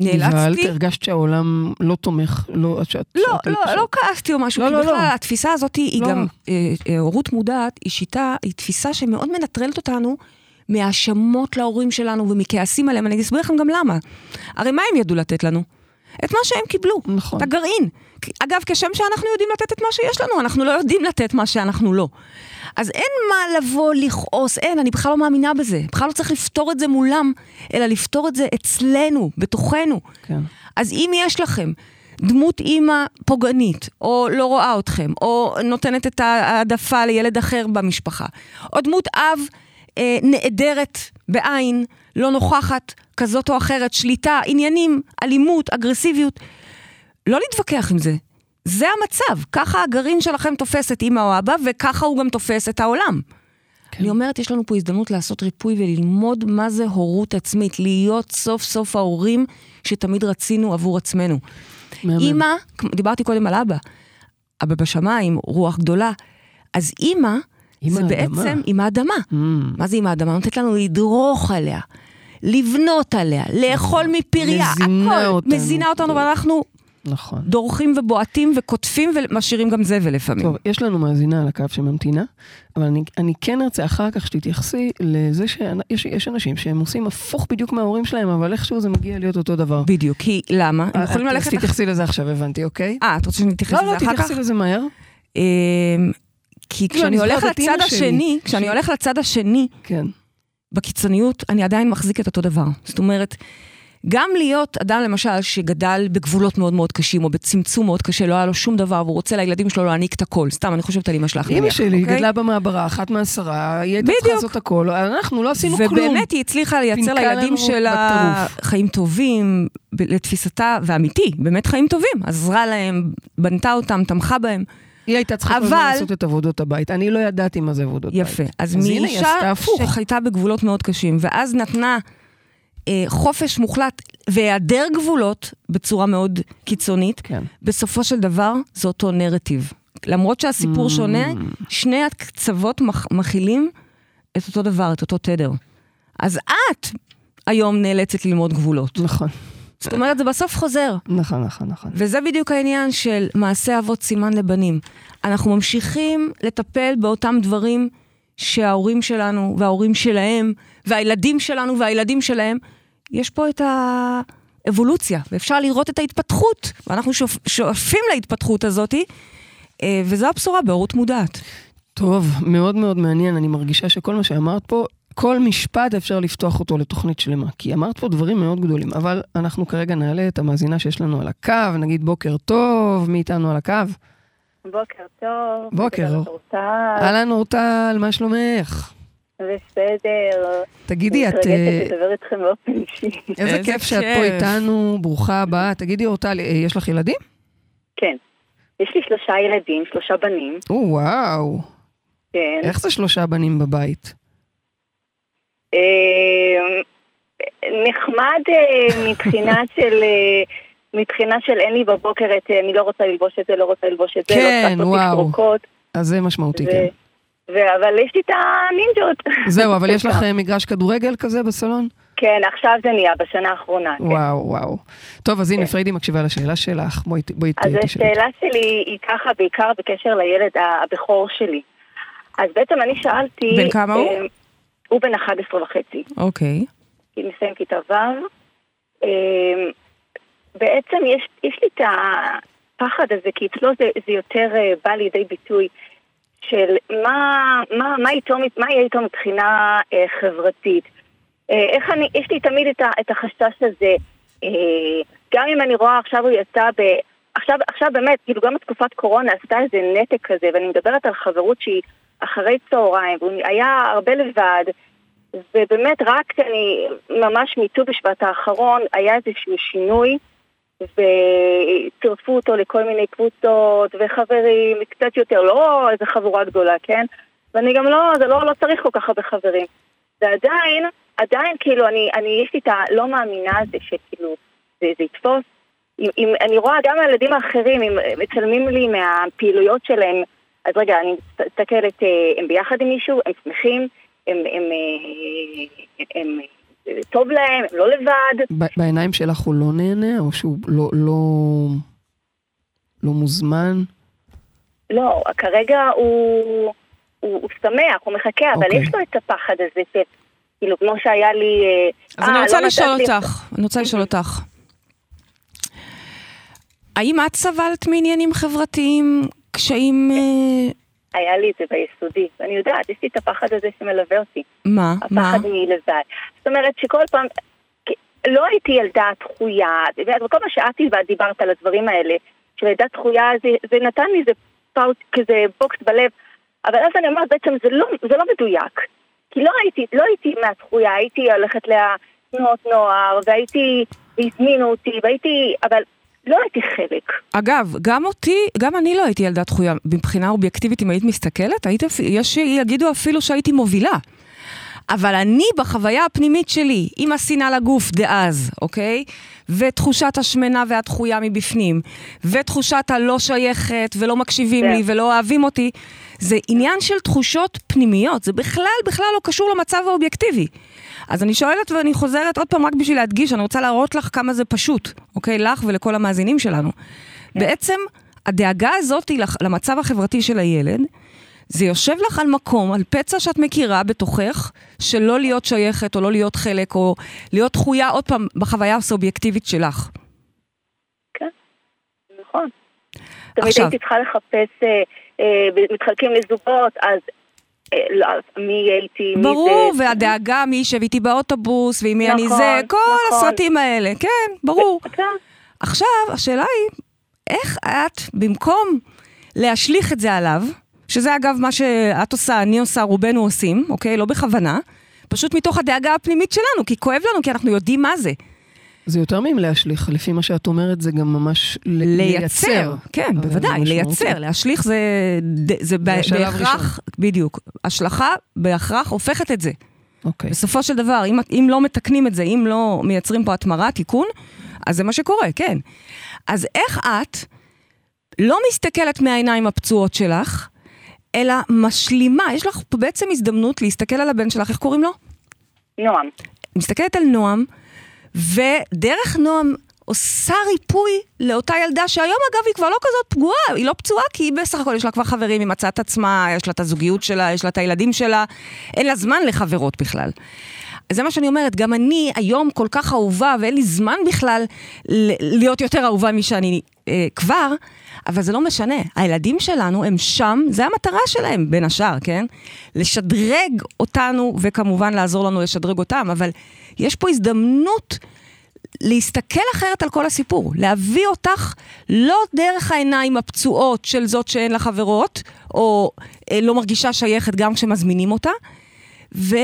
נבהלת, נאלצתי. הרגשת שהעולם לא תומך, לא... שאת, לא, שאת- לא, שאת- לא כעסתי או משהו, לא, כי לא, בכלל לא. התפיסה הזאת היא לא. גם, אה, אה, הורות מודעת, היא שיטה, היא תפיסה שמאוד מנטרלת אותנו מהאשמות להורים שלנו ומכעסים עליהם, אני אסביר לכם גם למה. הרי מה הם ידעו לתת לנו? את מה שהם קיבלו, נכון. את הגרעין. אגב, כשם שאנחנו יודעים לתת את מה שיש לנו, אנחנו לא יודעים לתת מה שאנחנו לא. אז אין מה לבוא לכעוס, אין, אני בכלל לא מאמינה בזה. בכלל לא צריך לפתור את זה מולם, אלא לפתור את זה אצלנו, בתוכנו. כן. אז אם יש לכם דמות אימא פוגענית, או לא רואה אתכם, או נותנת את ההעדפה לילד אחר במשפחה, או דמות אב אה, נעדרת בעין, לא נוכחת, כזאת או אחרת, שליטה, עניינים, אלימות, אגרסיביות, לא להתווכח עם זה. זה המצב, ככה הגרעין שלכם תופס את אימא או אבא, וככה הוא גם תופס את העולם. כן. אני אומרת, יש לנו פה הזדמנות לעשות ריפוי וללמוד מה זה הורות עצמית, להיות סוף סוף ההורים שתמיד רצינו עבור עצמנו. אימא, דיברתי קודם על אבא, אבא בשמיים, רוח גדולה, אז אימא, אימא זה האדמה. בעצם עם האדמה. Mm, מה זה עם האדמה? נותנת לנו לדרוך עליה, לבנות עליה, לאכול מפריה, מזינה הכל. אותנו. מזינה אותנו, ואנחנו נכון. דורכים ובועטים וקוטפים ומשאירים גם זבל לפעמים. טוב, יש לנו מאזינה על הקו שממתינה, אבל אני, אני כן ארצה אחר כך שתתייחסי לזה שיש יש אנשים שהם עושים הפוך בדיוק מההורים שלהם, אבל איכשהו זה מגיע להיות אותו דבר. בדיוק, כי למה? הם יכולים אז ללכת... תתייחסי לזה עכשיו, הבנתי, אוקיי? אה, את רוצה שנתייחס לא, לזה לא, אחר כך? תתייחסי לזה מהר. אמ, כי כאילו, כשאני אני הולך לצד השני, כשאני שהיא- הולך לצד השני, כן. בקיצוניות, אני עדיין מחזיק את אותו דבר. זאת אומרת, גם להיות אדם למשל שגדל בגבולות מאוד מאוד קשים, או בצמצום מאוד קשה, לא היה לו שום דבר, והוא רוצה לילדים שלו להעניק את הכל. סתם, אני חושבת על אמא שלך, אמא שלי אוקיי? גדלה במעברה, אחת מעשרה, היא הייתה צריכה. לעשות הכל, אנחנו לא עשינו כלום. ובאמת היא הצליחה לייצר לילדים שלה בטירוף. חיים טובים, לתפיסתה, ואמיתי, באמת חיים טובים. עזרה להם, בנתה אותם, תמכה בהם. היא הייתה צריכה אבל- לעשות את עבודות הבית. אני לא ידעתי מה זה עבודות בית. יפה. אז היא מאישה. שחייתה בגבולות מאוד קשים, ואז נתנה אה, חופש מוחלט והיעדר גבולות בצורה מאוד קיצונית, כן. בסופו של דבר זה אותו נרטיב. למרות שהסיפור Mm. שונה, שני הקצוות מח- מכילים את אותו דבר, את אותו תדר. אז את היום נאלצת ללמוד גבולות. נכון, זאת אומרת, זה בסוף חוזר. נכון, נכון, נכון. וזה בדיוק העניין של מעשה אבות סימן לבנים. אנחנו ממשיכים לטפל באותם דברים שההורים שלנו וההורים שלהם, והילדים שלנו והילדים שלהם, יש פה את האבולוציה, ואפשר לראות את ההתפתחות, ואנחנו שואפ, שואפים להתפתחות הזאתי, אה, וזו הבשורה בהורות מודעת. טוב, מאוד מאוד מעניין. אני מרגישה שכל מה שאמרת פה, כל משפט אפשר לפתוח אותו לתוכנית שלמה. כי אמרת פה דברים מאוד גדולים, אבל אנחנו כרגע נעלה את המאזינה שיש לנו על הקו, נגיד בוקר טוב, מי איתנו על הקו? בוקר טוב. בוקר. אהלן אורטל, מה שלומך? בסדר. תגידי, את... אני אה, מתרגשת לדבר איתכם באופן אישי. איזה כיף שאת. פה איתנו, ברוכה הבאה. תגידי אורטל, אה, יש לך ילדים? כן. יש לי שלושה ילדים, שלושה בנים. או, וואו. כן. איך זה שלושה בנים בבית? אה, נחמד מבחינה של... מבחינה של אין לי בבוקר את אה, אני לא רוצה ללבוש את זה, לא רוצה ללבוש את זה, כן, לא לעשות וואו. תפרוקות. אז זה משמעותי, ו- כן. ו- אבל יש לי את הנינג'ות. זהו, אבל יש לך אה, מגרש כדורגל כזה בסלון? כן, עכשיו זה נהיה, בשנה האחרונה. כן. וואו, וואו. טוב, אז הנה, פריידי מקשיבה לשאלה שלך. בואי, בואי אז תשאלי. השאלה שלי היא ככה בעיקר בקשר לילד הבכור שלי. אז בעצם אני שאלתי... בן כמה הוא? אה, הוא בן 11 וחצי. אוקיי. היא מסיים כיתה ו'. בעצם יש, יש לי את הפחד הזה, כי אצלו זה, זה יותר אה, בא לידי ביטוי של מה, מה, מה, איתו, מה יהיה איתו מבחינה אה, חברתית. אה, איך אני, יש לי תמיד את, ה, את החשש הזה, אה, גם אם אני רואה עכשיו הוא יצא ב... עכשיו, עכשיו באמת, כאילו גם בתקופת קורונה עשתה איזה נתק כזה, ואני מדברת על חברות שהיא אחרי צהריים, והוא היה הרבה לבד, ובאמת רק אני, ממש מט"ו בשבט האחרון, היה איזשהו שינוי, וצירפו אותו לכל מיני קבוצות וחברים, קצת יותר, לא איזה חבורה גדולה, כן? ואני גם לא, זה לא, לא צריך כל כך הרבה חברים. ועדיין, עדיין כאילו, אני, אני, יש לי את הלא מאמינה הזה שכאילו, זה, זה יתפוס. אם, אם, אני רואה גם הילדים האחרים, אם מצלמים לי מהפעילויות שלהם, אז רגע, אני מסתכלת, אה, הם ביחד עם מישהו, הם שמחים, הם, הם, אה, הם, הם, אה, טוב להם, הם לא לבד. ב- בעיניים שלך הוא לא נהנה, או שהוא לא, לא, לא מוזמן? לא, כרגע הוא, הוא, הוא שמח, הוא מחכה, אבל אוקיי. יש לו את הפחד הזה, ש, כאילו, כמו שהיה לי... אה, אז אה, אני רוצה לא לשאול לי- אותך, אני רוצה לשאול אותך. האם את סבלת מעניינים חברתיים, קשיים... היה לי את זה ביסודי, ואני יודעת, יש לי את הפחד הזה שמלווה אותי. מה? מה? הפחד מלבד. זאת אומרת שכל פעם, לא הייתי ילדה דחויה, וכל מה שאת דיברת על הדברים האלה, של ילדה דחויה, זה, זה נתן לי איזה פאוט, כזה בוקס בלב, אבל אז אני אומרת, בעצם זה לא, זה לא מדויק. כי לא הייתי, לא הייתי מהדחויה, הייתי הולכת לתנועות נוער, והייתי, והזמינו אותי, והייתי, אבל לא הייתי חלק. אגב, גם אותי, גם אני לא הייתי ילדה דחויה. מבחינה אובייקטיבית, אם היית מסתכלת, היית, יש שיגידו אפילו שהייתי מובילה. אבל אני, בחוויה הפנימית שלי, עם השנאה לגוף דאז, אוקיי? ותחושת השמנה והדחויה מבפנים, ותחושת הלא שייכת, ולא מקשיבים כן. לי, ולא אוהבים אותי, זה עניין של תחושות פנימיות, זה בכלל, בכלל לא קשור למצב האובייקטיבי. אז אני שואלת ואני חוזרת עוד פעם רק בשביל להדגיש, אני רוצה להראות לך כמה זה פשוט, אוקיי? לך ולכל המאזינים שלנו. בעצם, הדאגה הזאת למצב החברתי של הילד, זה יושב לך על מקום, על פצע שאת מכירה בתוכך, של לא להיות שייכת או לא להיות חלק, או להיות דחויה עוד פעם בחוויה הסובייקטיבית שלך. כן, נכון. תמיד עכשיו- הייתי צריכה לחפש, אה, אה, מתחלקים לזוגות, אז אה, לא, מי הייתי, מי ברור, זה. והדאגה מי יישב איתי באוטובוס, ועם מי אני נכון, זה, כל נכון. הסרטים האלה, כן, ברור. כן, עכשיו, השאלה היא, איך את, במקום להשליך את זה עליו, שזה אגב מה שאת עושה, אני עושה, רובנו עושים, אוקיי? לא בכוונה, פשוט מתוך הדאגה הפנימית שלנו, כי כואב לנו, כי אנחנו יודעים מה זה. זה יותר מאם להשליך, לפי מה שאת אומרת זה גם ממש ל- לייצר, כן, אבל בוודאי. לייצר, להשליך זה, זה בהכרח, בדיוק, השלכה בהכרח הופכת את זה. אוקיי. בסופו של דבר, אם, אם לא מתקנים את זה, אם לא מייצרים פה התמרה, תיקון, אז זה מה שקורה, כן. אז איך את לא מסתכלת מהעיניים הפצועות שלך, אלא משלימה, יש לך בעצם הזדמנות להסתכל על הבן שלך, איך קוראים לו? נועם. מסתכלת על נועם, ודרך נועם עושה ריפוי לאותה ילדה, שהיום אגב היא כבר לא כזאת פגועה, היא לא פצועה, כי היא בסך הכל יש לה כבר חברים, היא מצאה את עצמה, יש לה את הזוגיות שלה, יש לה את הילדים שלה, אין לה זמן לחברות בכלל. זה מה שאני אומרת, גם אני היום כל כך אהובה, ואין לי זמן בכלל להיות יותר אהובה משאני אה, כבר, אבל זה לא משנה. הילדים שלנו הם שם, זה המטרה שלהם, בין השאר, כן? לשדרג אותנו, וכמובן לעזור לנו לשדרג אותם, אבל יש פה הזדמנות להסתכל אחרת על כל הסיפור, להביא אותך לא דרך העיניים הפצועות של זאת שאין לה חברות, או אה, לא מרגישה שייכת גם כשמזמינים אותה, ו...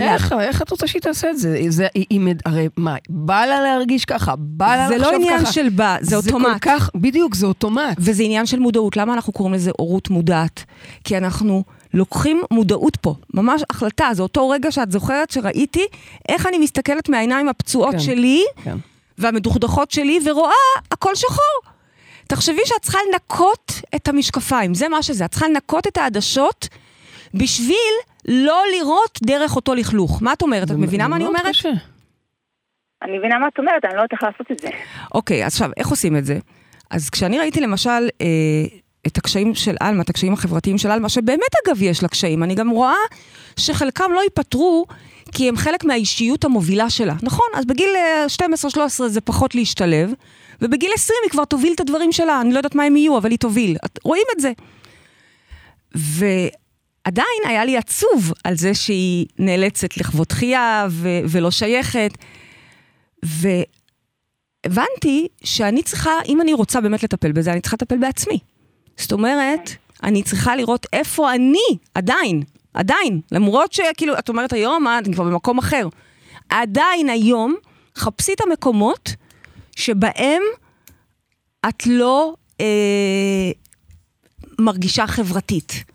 איך, איך את רוצה שהיא תעשה את זה? זה היא, היא, הרי מה, בא לה להרגיש ככה, בא לה זה לחשוב לא ככה. עניין של בא, זה אוטומט. זה כל כך, בדיוק, זה אוטומט. וזה עניין של מודעות. למה אנחנו קוראים לזה הורות מודעת? כי אנחנו לוקחים מודעות פה, ממש החלטה. זה אותו רגע שאת זוכרת שראיתי איך אני מסתכלת מהעיניים הפצועות כן. שלי כן. והמדוכדכות שלי ורואה הכל שחור. תחשבי שאת צריכה לנקות את המשקפיים, זה מה שזה. את צריכה לנקות את העדשות בשביל לא לראות דרך אותו לכלוך. מה את אומרת? את מבינה מה אני אומרת? קשה. אני מבינה מה את אומרת, אני לא יודעת איך לעשות את זה. אוקיי, אז עכשיו, איך עושים את זה? אז כשאני ראיתי למשל אה, את הקשיים של עלמה, את הקשיים החברתיים של עלמה, שבאמת אגב יש לה קשיים, אני גם רואה שחלקם לא ייפתרו כי הם חלק מהאישיות המובילה שלה. נכון, אז בגיל אה, 12-13 זה פחות להשתלב, ובגיל 20 היא כבר תוביל את הדברים שלה, אני לא יודעת מה הם יהיו, אבל היא תוביל. את, רואים את זה. ועדיין היה לי עצוב על זה שהיא נאלצת לכבוד תחייה ו- ולא שייכת. והבנתי שאני צריכה, אם אני רוצה באמת לטפל בזה, אני צריכה לטפל בעצמי. זאת אומרת, אני צריכה לראות איפה אני, עדיין, עדיין, למרות שכאילו, את אומרת היום, אה, אני כבר במקום אחר. עדיין היום, חפשי את המקומות שבהם את לא אה, מרגישה חברתית.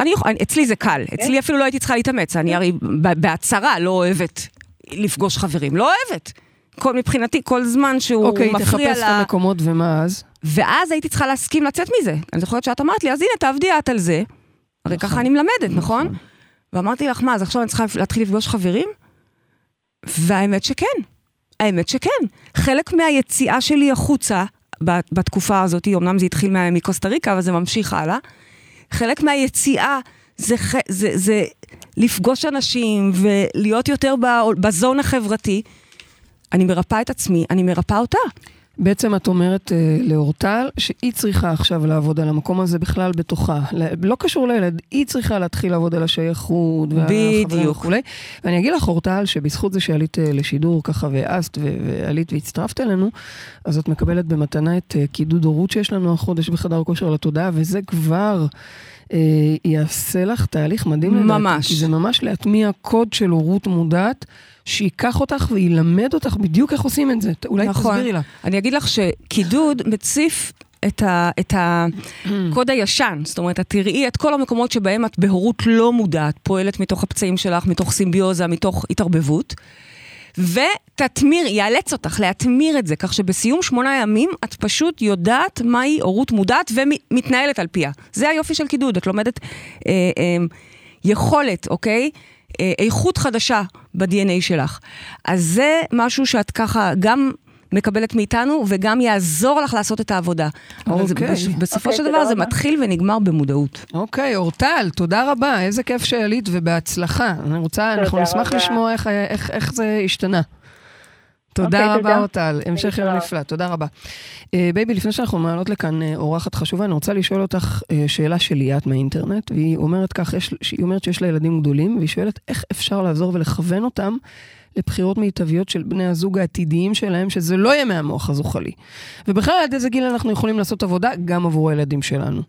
אני יכול, אצלי זה קל, אצלי אפילו לא הייתי צריכה להתאמץ, אני הרי בהצהרה לא אוהבת לפגוש חברים, לא אוהבת. כל, מבחינתי, כל זמן שהוא אוקיי, מפריע תחפש את לה... המקומות ומה אז? ואז הייתי צריכה להסכים לצאת מזה. אני זוכרת שאת אמרת לי, אז הנה, תעבדי את על זה. הרי ככה אני מלמדת, נכון? ואמרתי לך, מה, אז עכשיו אני צריכה להתחיל לפגוש חברים? והאמת שכן. האמת שכן. חלק מהיציאה שלי החוצה, בתקופה הזאת, אמנם זה התחיל מקוסטה ריקה, אבל זה ממשיך הלאה, חלק מהיציאה זה, זה, זה לפגוש אנשים ולהיות יותר בזון החברתי. אני מרפאה את עצמי, אני מרפאה אותה. בעצם את אומרת אה, לאורטל שהיא צריכה עכשיו לעבוד על המקום הזה בכלל בתוכה. לא קשור לילד, היא צריכה להתחיל לעבוד על השייכות והחברים בדיוק. וכולי. ואני אגיד לך, אורטל, שבזכות זה שעלית אה, לשידור ככה והעזת ו- ועלית והצטרפת אלינו, אז את מקבלת במתנה את אה, קידוד הורות שיש לנו החודש בחדר כושר לתודעה, וזה כבר... אה, יעשה לך תהליך מדהים לדעתי. ממש. כי זה ממש להטמיע קוד של הורות מודעת, שייקח אותך וילמד אותך בדיוק איך עושים את זה. אולי נכון. תסבירי לה. אני אגיד לך שקידוד מציף את, ה, את הקוד הישן, זאת אומרת, את תראי את כל המקומות שבהם את בהורות לא מודעת, פועלת מתוך הפצעים שלך, מתוך סימביוזה, מתוך התערבבות, ותתמיר, יאלץ אותך להטמיר את זה, כך שבסיום שמונה ימים את פשוט יודעת מהי הורות מודעת ומתנהלת על פיה. זה היופי של קידוד, את לומדת אה, אה, יכולת, אוקיי? אה, איכות חדשה ב-DNA שלך. אז זה משהו שאת ככה גם מקבלת מאיתנו, וגם יעזור לך לעשות את העבודה. אבל זה אוקיי. בש- בסופו אוקיי, של דבר זה רבה. מתחיל ונגמר במודעות. אוקיי, אורטל, תודה רבה, איזה כיף שעלית ובהצלחה. אני רוצה, אנחנו נשמח רבה. לשמוע איך, איך, איך זה השתנה. תודה אוקיי, רבה. אורטל. המשך יום. נפלא, תודה רבה. אה, baby, לפני שאנחנו מעלות לכאן אה, אורחת חשובה, אני רוצה לשאול אותך אה, שאלה של ליאת מהאינטרנט, והיא אומרת כך, יש, שהיא אומרת שיש לה ילדים גדולים, והיא שואלת איך אפשר לעזור ולכוון אותם לבחירות מיטביות של בני הזוג העתידיים שלהם, שזה לא יהיה מהמוח הזוחלי. ובכלל, עד איזה גיל אנחנו יכולים לעשות עבודה גם עבור הילדים שלנו.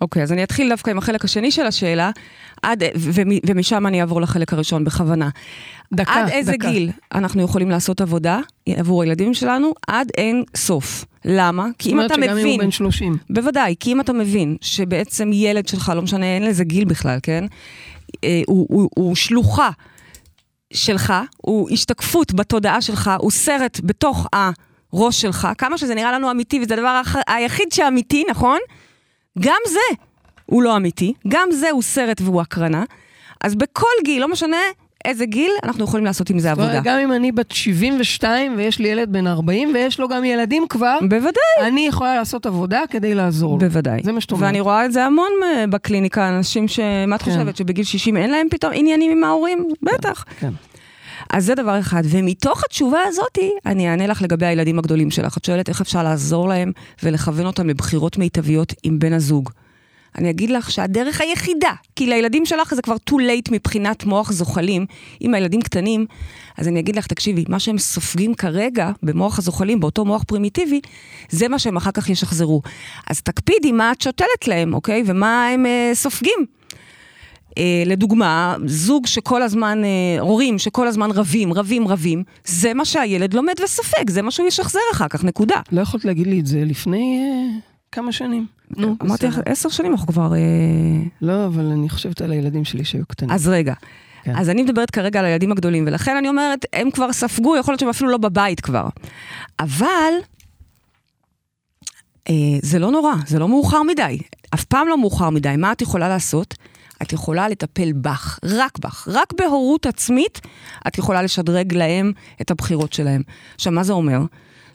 אוקיי, אז אני אתחיל דווקא עם החלק השני של השאלה, עד, ומ- ומשם אני אעבור לחלק הראשון בכוונה. דקה, עד איזה דקה. גיל אנחנו יכולים לעשות עבודה עבור הילדים שלנו? עד אין סוף. למה? כי אם זאת אתה אומרת שגם אם מבין... הוא בן 30. בוודאי, כי אם אתה מבין שבעצם ילד שלך, לא משנה, אין לזה גיל בכלל, כן? אה, הוא, הוא, הוא שלוחה שלך, הוא השתקפות בתודעה שלך, הוא סרט בתוך הראש שלך, כמה שזה נראה לנו אמיתי, וזה הדבר היחיד שאמיתי, נכון? גם זה הוא לא אמיתי, גם זה הוא סרט והוא הקרנה. אז בכל גיל, לא משנה איזה גיל, אנחנו יכולים לעשות עם זה עבודה. גם אם אני בת 72 ויש לי ילד בן 40 ויש לו גם ילדים כבר, בוודאי. אני יכולה לעשות עבודה כדי לעזור לו. בוודאי. זה מה שאת אומרת. ואני רואה את זה המון אה, בקליניקה, אנשים ש... מה את כן. חושבת, שבגיל 60 אין להם פתאום עניינים עם ההורים? בטח. כן. אז זה דבר אחד. ומתוך התשובה הזאתי, אני אענה לך לגבי הילדים הגדולים שלך. את שואלת איך אפשר לעזור להם ולכוון אותם לבחירות מיטביות עם בן הזוג. אני אגיד לך שהדרך היחידה, כי לילדים שלך זה כבר too late מבחינת מוח זוחלים, עם הילדים קטנים, אז אני אגיד לך, תקשיבי, מה שהם סופגים כרגע במוח הזוחלים, באותו מוח פרימיטיבי, זה מה שהם אחר כך ישחזרו. אז תקפידי מה את שותלת להם, אוקיי? ומה הם אה, סופגים. אה, לדוגמה, זוג שכל הזמן, אה, הורים שכל הזמן רבים, רבים, רבים, זה מה שהילד לומד וסופג, זה מה שהוא ישחזר אחר כך, נקודה. לא יכולת להגיד לי את זה לפני אה, כמה שנים. נו, אמרתי לך. עשר שנים אנחנו כבר... אה, לא, אבל אני חושבת על הילדים שלי שהיו קטנים. אז רגע. כן. אז אני מדברת כרגע על הילדים הגדולים, ולכן אני אומרת, הם כבר ספגו, יכול להיות שהם אפילו לא בבית כבר. אבל אה, זה לא נורא, זה לא מאוחר מדי. אף פעם לא מאוחר מדי. מה את יכולה לעשות? את יכולה לטפל בך, רק בך, רק בהורות עצמית, את יכולה לשדרג להם את הבחירות שלהם. עכשיו, מה זה אומר?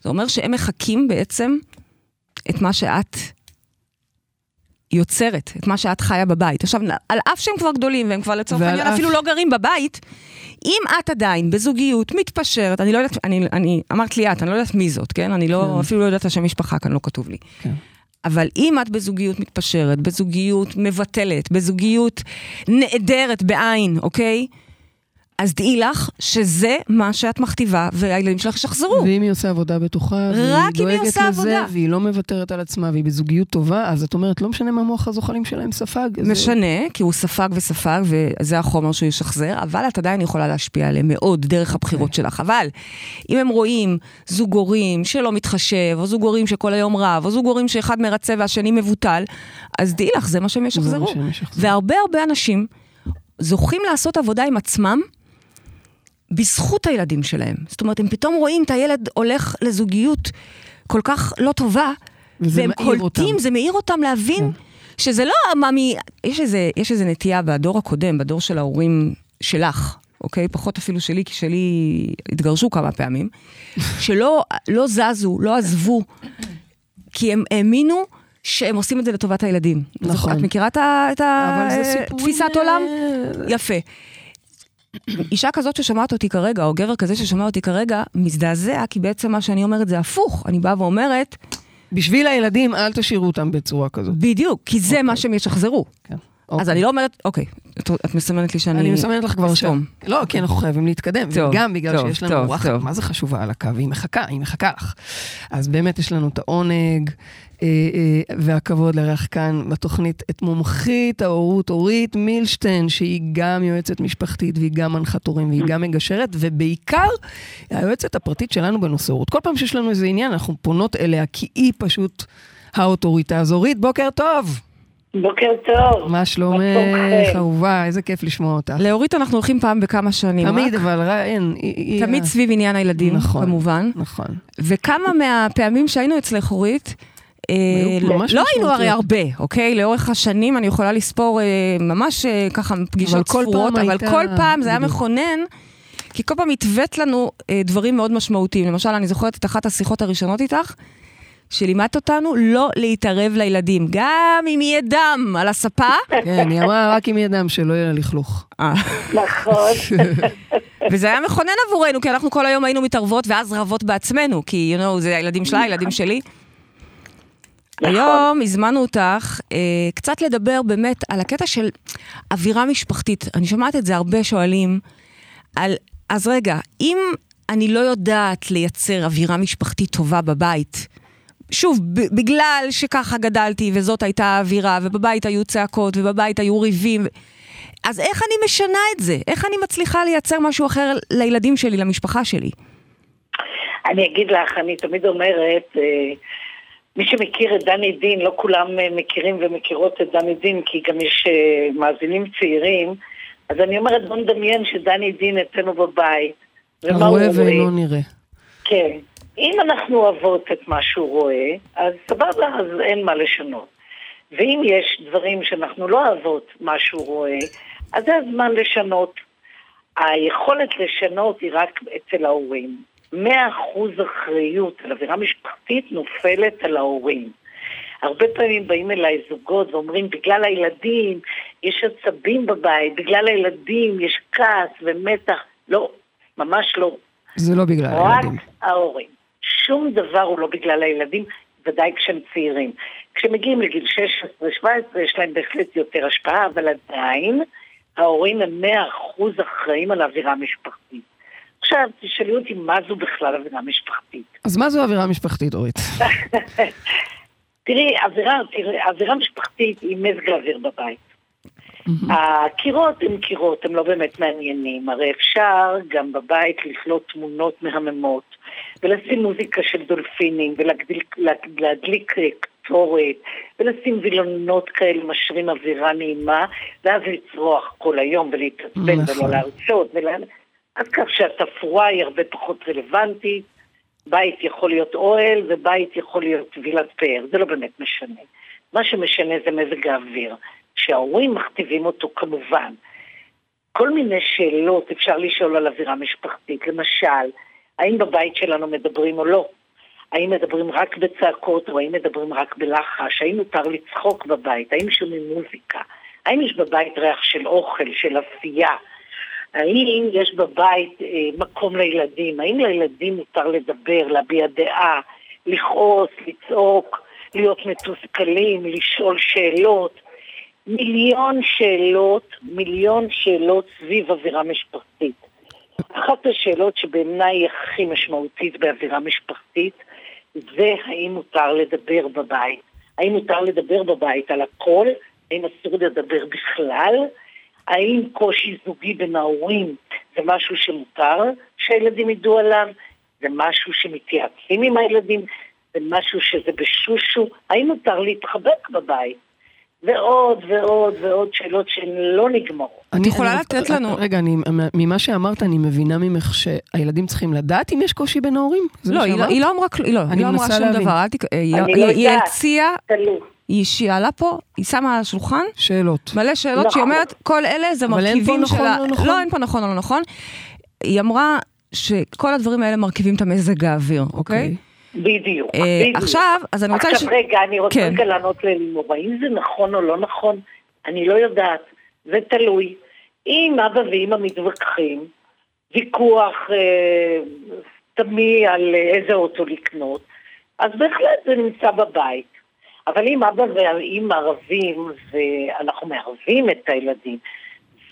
זה אומר שהם מחקים בעצם את מה שאת יוצרת, את מה שאת חיה בבית. עכשיו, על אף שהם כבר גדולים, והם כבר לצורך העניין אף- אפילו לא גרים בבית, אם את עדיין בזוגיות מתפשרת, אני לא יודעת, אני, אני אמרת לי את, אני לא יודעת מי זאת, כן? אני לא, כן. אפילו לא יודעת השם משפחה כאן, לא כתוב לי. כן. אבל אם את בזוגיות מתפשרת, בזוגיות מבטלת, בזוגיות נעדרת בעין, אוקיי? אז דעי לך שזה מה שאת מכתיבה, והילדים שלך ישחזרו. ואם היא עושה עבודה בטוחה, והיא רק אם היא דואגת עושה לזה, עבודה. והיא לא מוותרת על עצמה, והיא בזוגיות טובה, אז את אומרת, לא משנה מה מוח הזוחלים שלהם ספג. זה- משנה, כי הוא ספג וספג, וזה החומר שהוא ישחזר, אבל את עדיין יכולה להשפיע עליהם מאוד דרך הבחירות שלך. אבל אם הם רואים זוג הורים שלא מתחשב, או זוג הורים שכל היום רב, או זוג הורים שאחד מרצה והשני מבוטל, אז דעי לך, זה זה. מה שהם ישחזרו. והרבה הרבה אנשים זוכים לעשות עבודה עם עצמם בזכות הילדים שלהם. זאת אומרת, הם פתאום רואים את הילד הולך לזוגיות כל כך לא טובה, והם קולטים, אותם. זה מעיר אותם להבין כן. שזה לא מאמי, יש איזה, יש איזה נטייה בדור הקודם, בדור של ההורים שלך, אוקיי? פחות אפילו שלי, כי שלי התגרשו כמה פעמים, שלא לא זזו, לא עזבו, כי הם האמינו שהם עושים את זה לטובת הילדים. נכון. את מכירה את. התפיסת עולם? אה, יפה. אישה כזאת ששומעת אותי כרגע, או גבר כזה ששומע אותי כרגע, מזדעזע, כי בעצם מה שאני אומרת זה הפוך. אני באה ואומרת, בשביל הילדים, אל תשאירו אותם בצורה כזאת. בדיוק, כי זה מה שהם ישחזרו. כן. אז אוקיי. אני לא אומרת, אוקיי, את, מסמנת לי שאני... אני מסמנת לך כבר. שם. לא, כי אנחנו חייבים להתקדם. וגם בגלל שיש לנו טוב. מה זה חשובה על הקו? היא מחכה, היא מחכה לך. אז באמת יש לנו את העונג אה, אה, והכבוד לארח כאן בתוכנית את מומחית ההורות אורית מילשטיין, שהיא גם יועצת משפחתית והיא גם מנחת הורים והיא גם מגשרת, ובעיקר היועצת הפרטית שלנו בנושא הורות. כל פעם שיש לנו איזה עניין, אנחנו פונות אליה, כי היא פשוט האוטוריטה. אז אורית, בוקר טוב. בוקר טוב. מה שלומך? אהובה? איזה כיף לשמוע אותך. לאורית אנחנו הולכים פעם בכמה שנים. תמיד, רק. אבל אין. תמיד סביב עניין הילדים, נכון. כמובן. נכון. וכמה מהפעמים שהיינו אצלך, אורית, אה, לא היינו הרי. הרבה, אוקיי? לאורך השנים אני יכולה לספור אה, ממש אה, ככה פגישות ספורות, אבל כל פעם זה היה. מכונן, כי כל פעם התווית לנו אה, דברים מאוד משמעותיים. למשל, אני זוכרת את אחת השיחות הראשונות איתך, שלימדת אותנו לא להתערב לילדים, גם אם יהיה דם על הספה. כן, היא אמרה רק אם יהיה דם שלא יהיה לה לכלוך. אה, נכון. וזה היה מכונן עבורנו, כי אנחנו כל היום היינו מתערבות ואז רבות בעצמנו, כי, you know, זה הילדים שלה, הילדים שלי. נכון. היום הזמנו אותך אה, קצת לדבר באמת על הקטע של אווירה משפחתית. אני שומעת את זה הרבה שואלים על, אז רגע, אם אני לא יודעת לייצר אווירה משפחתית טובה בבית, שוב, בגלל שככה גדלתי וזאת הייתה האווירה, ובבית היו צעקות, ובבית היו ריבים, אז איך אני משנה את זה? איך אני מצליחה לייצר משהו אחר לילדים שלי, למשפחה שלי? אני אגיד לך, אני תמיד אומרת, אה, מי שמכיר את דני דין, לא כולם אה, מכירים ומכירות את דני דין, כי גם יש אה, מאזינים צעירים, אז אני אומרת, בוא נדמיין שדני דין אצלנו בבית. ומה הוא הרואה רואה? ואינו נראה. כן. אם אנחנו אוהבות את מה שהוא רואה, אז סבבה, אז אין מה לשנות. ואם יש דברים שאנחנו לא אוהבות מה שהוא רואה, אז זה הזמן לשנות. היכולת לשנות היא רק אצל ההורים. מאה אחוז אחריות על עבירה משפחתית נופלת על ההורים. הרבה פעמים באים אליי זוגות ואומרים, בגלל הילדים יש עצבים בבית, בגלל הילדים יש כעס ומתח. לא, ממש לא. זה לא בגלל רק הילדים. ההורים. שום דבר הוא לא בגלל הילדים, ודאי כשהם צעירים. כשמגיעים לגיל 16-17 יש להם בהחלט יותר השפעה, אבל עדיין ההורים הם 100% אחראים על האווירה המשפחתית. עכשיו, תשאלו אותי מה זו בכלל אווירה משפחתית. אז מה זו אווירה משפחתית, אורית? תראי, אווירה, תראי, אווירה משפחתית היא מזג האוויר בבית. הקירות הם קירות, הם לא באמת מעניינים. הרי אפשר גם בבית לתלות תמונות מהממות, ולשים מוזיקה של דולפינים, ולהדליק להדליק, אה, קטורת, ולשים וילונות כאלה משרים אווירה נעימה, ואז לצרוח כל היום ולהתעצבן נכון. ולא להרצות. ולה... אז כך שהתפאורה היא הרבה פחות רלוונטית. בית יכול להיות אוהל ובית יכול להיות וילת פאר, זה לא באמת משנה. מה שמשנה זה מזג האוויר, שההורים מכתיבים אותו כמובן. כל מיני שאלות אפשר לשאול על אווירה משפחתית, למשל, האם בבית שלנו מדברים או לא? האם מדברים רק בצעקות או האם מדברים רק בלחש? האם מותר לצחוק בבית? האם שומעים מוזיקה? האם יש בבית ריח של אוכל, של עשייה? האם יש בבית אה, מקום לילדים? האם לילדים מותר לדבר, להביע דעה, לכעוס, לצעוק, להיות מתוסכלים, לשאול שאלות? מיליון שאלות, מיליון שאלות סביב אווירה משפחתית. אחת השאלות שבעיניי היא הכי משמעותית באווירה משפחתית זה האם מותר לדבר בבית. האם מותר לדבר בבית על הכל? האם אסור לדבר בכלל? האם קושי זוגי בין ההורים זה משהו שמותר שהילדים ידעו עליו? זה משהו שמתייעצים עם הילדים? זה משהו שזה בשושו? האם מותר להתחבק בבית? ועוד ועוד ועוד שאלות שהן לא נגמרות. את יכולה לתת לנו- רגע, אני, ממה שאמרת, אני מבינה ממך שהילדים צריכים לדעת אם יש קושי בין ההורים? לא, היא לא-? היא לא אמרה כלום, לא, אני היא לא אמרה שום. דבר, אל תק... היא אני היא- לא. הציעה. היא שאלה פה, היא שמה על השולחן שאלות. מלא שאלות, שהיא נכון. אומרת, כל אלה זה מרכיבים נכון של ה... לא נכון? לא, אין פה נכון או לא נכון. היא אמרה שכל הדברים האלה מרכיבים את המזג האוויר, אוקיי? בדיוק, אה, בדיוק. עכשיו, אז אני רוצה... עכשיו לש- רגע, אני רוצה כן. רגע לענות ללימור, האם זה נכון או לא נכון? אני לא יודעת, זה תלוי. אם אבא ואמא מתווכחים, ויכוח אה, תמי על איזה אוטו לקנות, אז בהחלט זה נמצא בבית. אבל אם אבא ואמא רבים, ואנחנו מערבים את הילדים,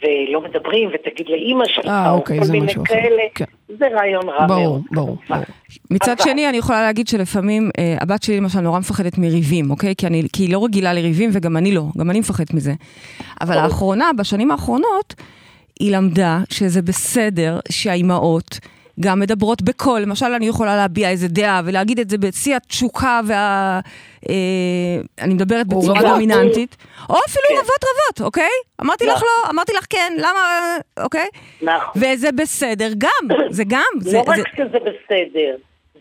ולא מדברים, ותגיד לאימא שלך, אה, או אוקיי, כל זה מיני. כאלה, כן. זה רעיון רע ברור, מאוד. ברור, ברור. מצד אבל- שני, אני יכולה להגיד שלפעמים, אה, הבת שלי למשל נורא מפחדת מריבים, אוקיי? כי, אני, כי היא לא רגילה לריבים וגם אני לא, גם אני מפחדת מזה. אבל ברור. לאחרונה, בשנים האחרונות, היא למדה שזה בסדר שהאימהות גם מדברות בקול. למשל, אני יכולה להביע איזה דעה ולהגיד את זה בשיא התשוקה וה... אה, אני מדברת בצורה. דומיננטית. או אפילו כן. רבות רבות, אוקיי? אמרתי לך נכון. לא, אמרתי לך כן, למה... אוקיי? נכון. וזה בסדר גם, זה גם. זה, לא רק זה, שזה בסדר,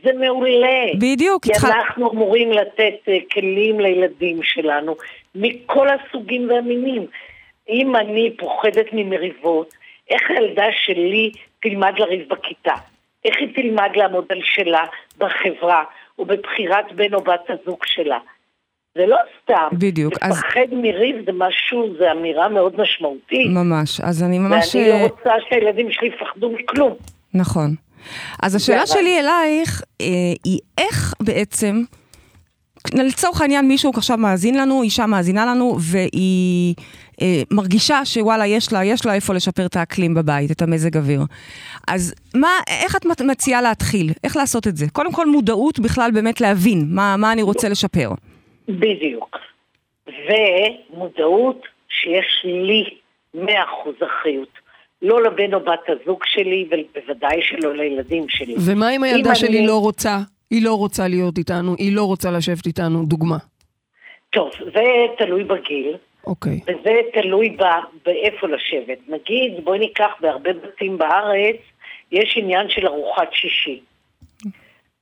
זה מעולה. בדיוק, כי צריכה- אנחנו אמורים לתת אה, כלים לילדים שלנו מכל הסוגים והמינים. אם אני פוחדת ממריבות, איך הילדה שלי תלמד לריב בכיתה? איך היא תלמד לעמוד על שלה בחברה ובבחירת בן או בת הזוג שלה? זה לא סתם. בדיוק, אז- לפחד מריב זה משהו, זו אמירה מאוד משמעותית. ממש, אז אני ממש... ואני לא אה, רוצה שהילדים שלי יפחדו מכלום. נכון. אז השאלה שלי אלייך אה, היא איך בעצם לצורך העניין מישהו עכשיו מאזין לנו, אישה מאזינה לנו, והיא אה, מרגישה שוואלה, יש לה, יש לה איפה לשפר את האקלים בבית, את המזג אוויר. אז מה, איך את מציעה להתחיל? איך לעשות את זה? קודם כל מודעות בכלל באמת להבין מה, מה אני רוצה לשפר. בדיוק. ומודעות שיש לי 100% אחריות. לא לבן או בת הזוג שלי, ובוודאי שלא לילדים שלי. ומה אם הילדה אם שלי אני... לא רוצה? היא לא רוצה להיות איתנו, היא לא רוצה לשבת איתנו, דוגמה. טוב, זה תלוי בגיל. אוקיי. Okay. וזה תלוי ב, באיפה לשבת. נגיד, בואי ניקח בהרבה בתים בארץ, יש עניין של ארוחת שישי.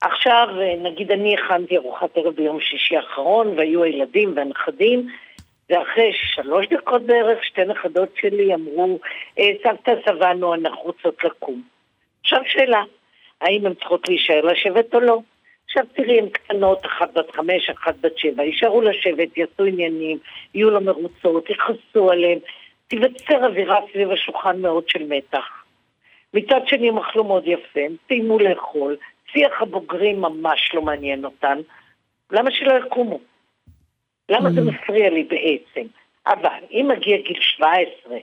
עכשיו, נגיד אני הכנתי ארוחת ערב ביום שישי האחרון, והיו הילדים והנכדים, ואחרי שלוש דקות בערך, שתי נכדות שלי אמרו, אה, סבתא סבנו, אנחנו רוצות לקום. עכשיו שאלה, האם הן צריכות להישאר לשבת או לא? עכשיו תראי, הן קטנות, אחת בת חמש, אחת בת שבע, יישארו לשבת, יעשו עניינים, יהיו לו מרוצות, יכעסו עליהם, תיווצר אווירה סביב השולחן מאוד של מתח. מצד שני הם אכלו מאוד יפה, הם סיימו לאכול, שיח הבוגרים ממש לא מעניין אותן, למה שלא יקומו? למה זה mm. מפריע לי בעצם? אבל אם מגיע גיל 17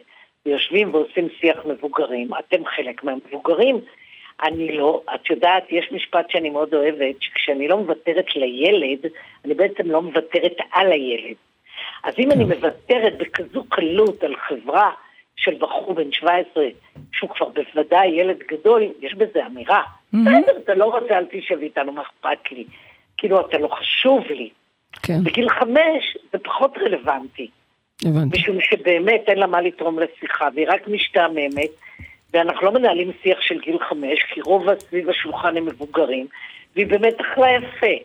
ויושבים ועושים שיח מבוגרים, אתם חלק מהמבוגרים, אני לא, את יודעת, יש משפט שאני מאוד אוהבת, שכשאני לא מוותרת לילד, אני בעצם לא מוותרת על הילד. אז אם אני כן. מוותרת בכזו קלות על חברה של בחור בן 17, שהוא כבר בוודאי ילד גדול, יש בזה אמירה. בסדר, אתה לא רוצה, אל תשב איתנו, מה אכפת לי? כאילו, אתה לא חשוב לי. כן. בגיל חמש זה פחות רלוונטי. הבנתי. משום שבאמת אין לה מה לתרום לשיחה, והיא רק משתעממת, ואנחנו לא מנהלים שיח של גיל חמש, כי רוב סביב השולחן הם מבוגרים, והיא באמת אכלה יפה.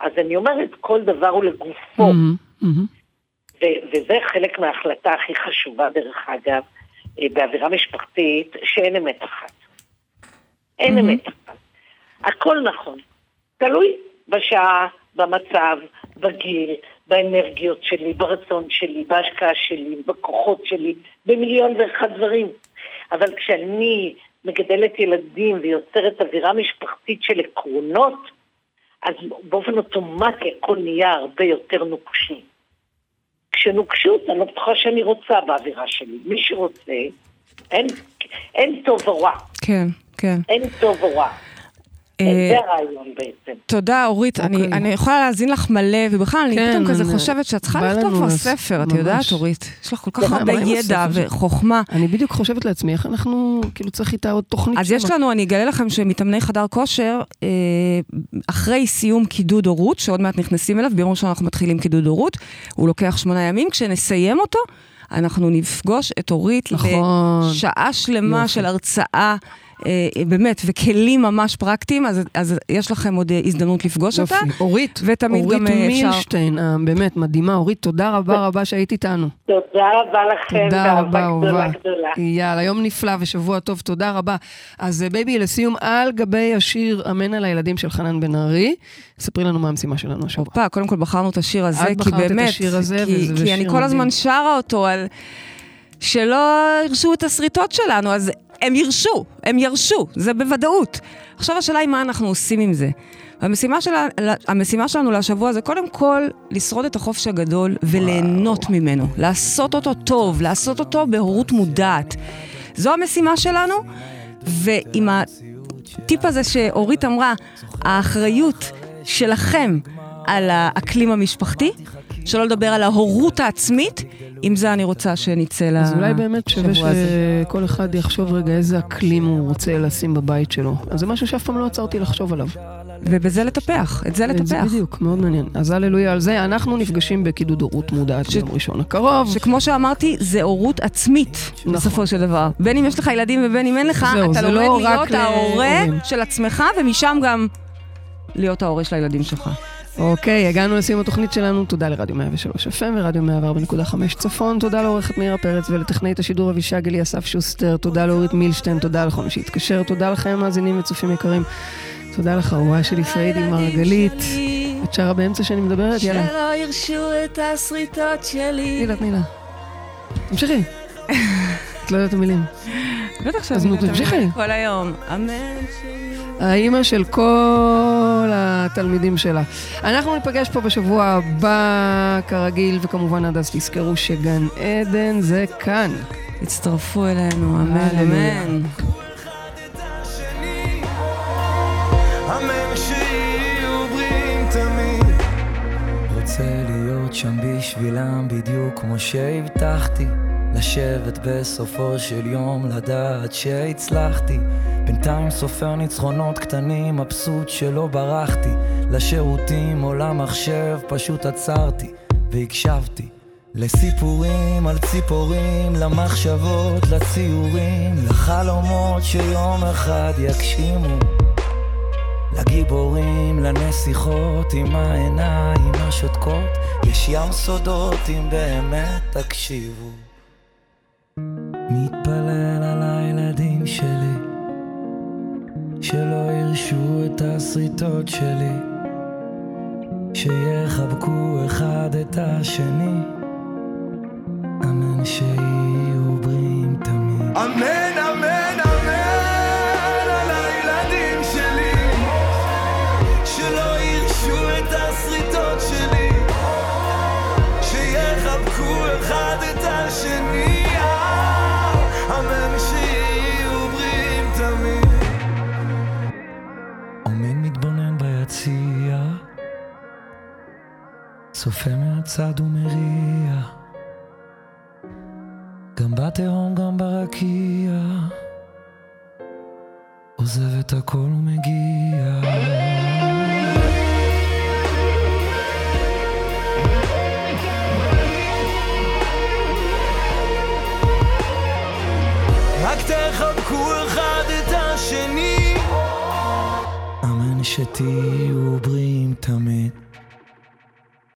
אז אני אומרת, כל דבר הוא לגופו. Mm-hmm, mm-hmm. וזה חלק מההחלטה הכי חשובה, דרך אגב, אה, באווירה משפחתית, שאין אמת אחת. אין mm-hmm. אמת אחת. הכל נכון. תלוי בשעה, במצב, בגיל, באנרגיות שלי, ברצון שלי, בהשקעה שלי, בכוחות שלי, במיליון ואחד דברים. אבל כשאני מגדלת ילדים ויוצרת אווירה משפחתית של עקרונות, אז באופן אוטומטי הכל נהיה הרבה יותר נוקשי. כשנוקשות, אני לא בטוחה שאני רוצה באווירה שלי. מי שרוצה, אין, אין טוב או רע. כן, כן. אין טוב או רע. אה, זה הרעיון בעצם. תודה, אורית. אני, אוקיי. אני יכולה להאזין לך מלא, ובכלל, אני כן, פתאום כזה חושבת שאת צריכה לכתוב כבר ספר, את יודעת, אורית? יש לך כל כך הרבה ידע וחוכמה. אני בדיוק חושבת לעצמי, איך אנחנו, כאילו צריך איתה עוד תוכנית. אז יש לנו, אני אגלה לכם שמתאמני חדר כושר, אה, אחרי סיום קידוד הורות, שעוד מעט נכנסים אליו, ביום ראשון אנחנו מתחילים קידוד הורות, הוא לוקח שמונה ימים, כשנסיים אותו, אנחנו נפגוש את אורית נכון. לשעה שלמה של הרצאה. אה, באמת, וכלים ממש פרקטיים, אז, אז יש לכם עוד אה, הזדמנות לפגוש אותה. יופי, אורית, ותמיד אורית גם אה, אפשר... אורית מילשטיין, באמת מדהימה. אורית, תודה רבה רבה שהיית איתנו. תודה רבה לכם, תודה רבה, גדולה גדולה. יאללה, יום נפלא ושבוע טוב, תודה רבה. אז baby, לסיום, על גבי השיר אמן על הילדים של חנן בן ארי, ספרי לנו מה המשימה שלנו השבוע. הופה, קודם כל בחרנו את השיר הזה, כי באמת, את השיר הזה, כי, וזה כי אני כל הזמן שרה אותו על... שלא ירשו את השריטות שלנו, אז הם ירשו, הם ירשו, זה בוודאות. עכשיו השאלה היא מה אנחנו עושים עם זה. המשימה, שלה, המשימה שלנו לשבוע זה קודם כל לשרוד את החופש הגדול וליהנות ממנו. לעשות אותו טוב, לעשות אותו בהורות מודעת. זו המשימה שלנו, ועם הטיפ הזה שאורית אמרה, האחריות שלכם על האקלים המשפחתי, שלא לדבר על ההורות העצמית, עם זה אני רוצה שנצא לשבוע הזה. אז אולי באמת שווה שכל אחד יחשוב רגע איזה אקלים הוא רוצה לשים בבית שלו. אז זה משהו שאף פעם לא עצרתי לחשוב עליו. ובזה לטפח, את זה לטפח. זה בדיוק, מאוד מעניין. אז הללויה על זה. אנחנו נפגשים בקידוד הורות מודעת ש... ביום ראשון הקרוב. שכמו שאמרתי, זה הורות עצמית, נכון. בסופו של דבר. בין אם יש לך ילדים ובין אם אין לך, זהו, אתה לומד לא להיות ההורה של עצמך, ומשם גם להיות ההורה של הילדים שלך. אוקיי, הגענו לסיום התוכנית שלנו. תודה לרדיו 103 FM ורדיו 104.5 צפון. תודה לעורכת מאירה פרץ ולטכנאית השידור אבישג אלי אסף שוסטר. תודה לאורית מילשטיין, תודה לכל מי שהתקשר. תודה לכם, מאזינים וצופים יקרים. תודה לך, אהובה שלי פריידי מרגלית. את שרה באמצע שאני מדברת? יאללה. שלא ירשו את השריטות שלי. תני לה, תני לה. תמשכי. את לא יודעת את המילים. בטח שאני יודעת תמשיכי. המילים כל היום. אמן שלי. האימא של כל התלמידים שלה. אנחנו ניפגש פה בשבוע הבא, כרגיל, וכמובן עד אז תזכרו שגן עדן זה כאן. הצטרפו אלינו, אמן. אמן. רוצה להיות שם בשבילם בדיוק כמו שהבטחתי. לשבת בסופו של יום, לדעת שהצלחתי. בינתיים סופר ניצחונות קטנים, מבסוט שלא ברחתי. לשירותים או למחשב, פשוט עצרתי והקשבתי. לסיפורים על ציפורים, למחשבות, לציורים, לחלומות שיום אחד יגשימו. לגיבורים, לנסיכות עם העיניים השותקות, יש ים סודות אם באמת תקשיבו. ירשו את הסריטות שלי, שיחבקו אחד את השני, אמן שיהיו בריאים תמיד. אמן, צופה מהצד ומריע, גם בתהום גם ברקיע. עוזב את הכל ומגיע. רק תחבקו אחד את השני. אמן שתהיו בריאים תמיד.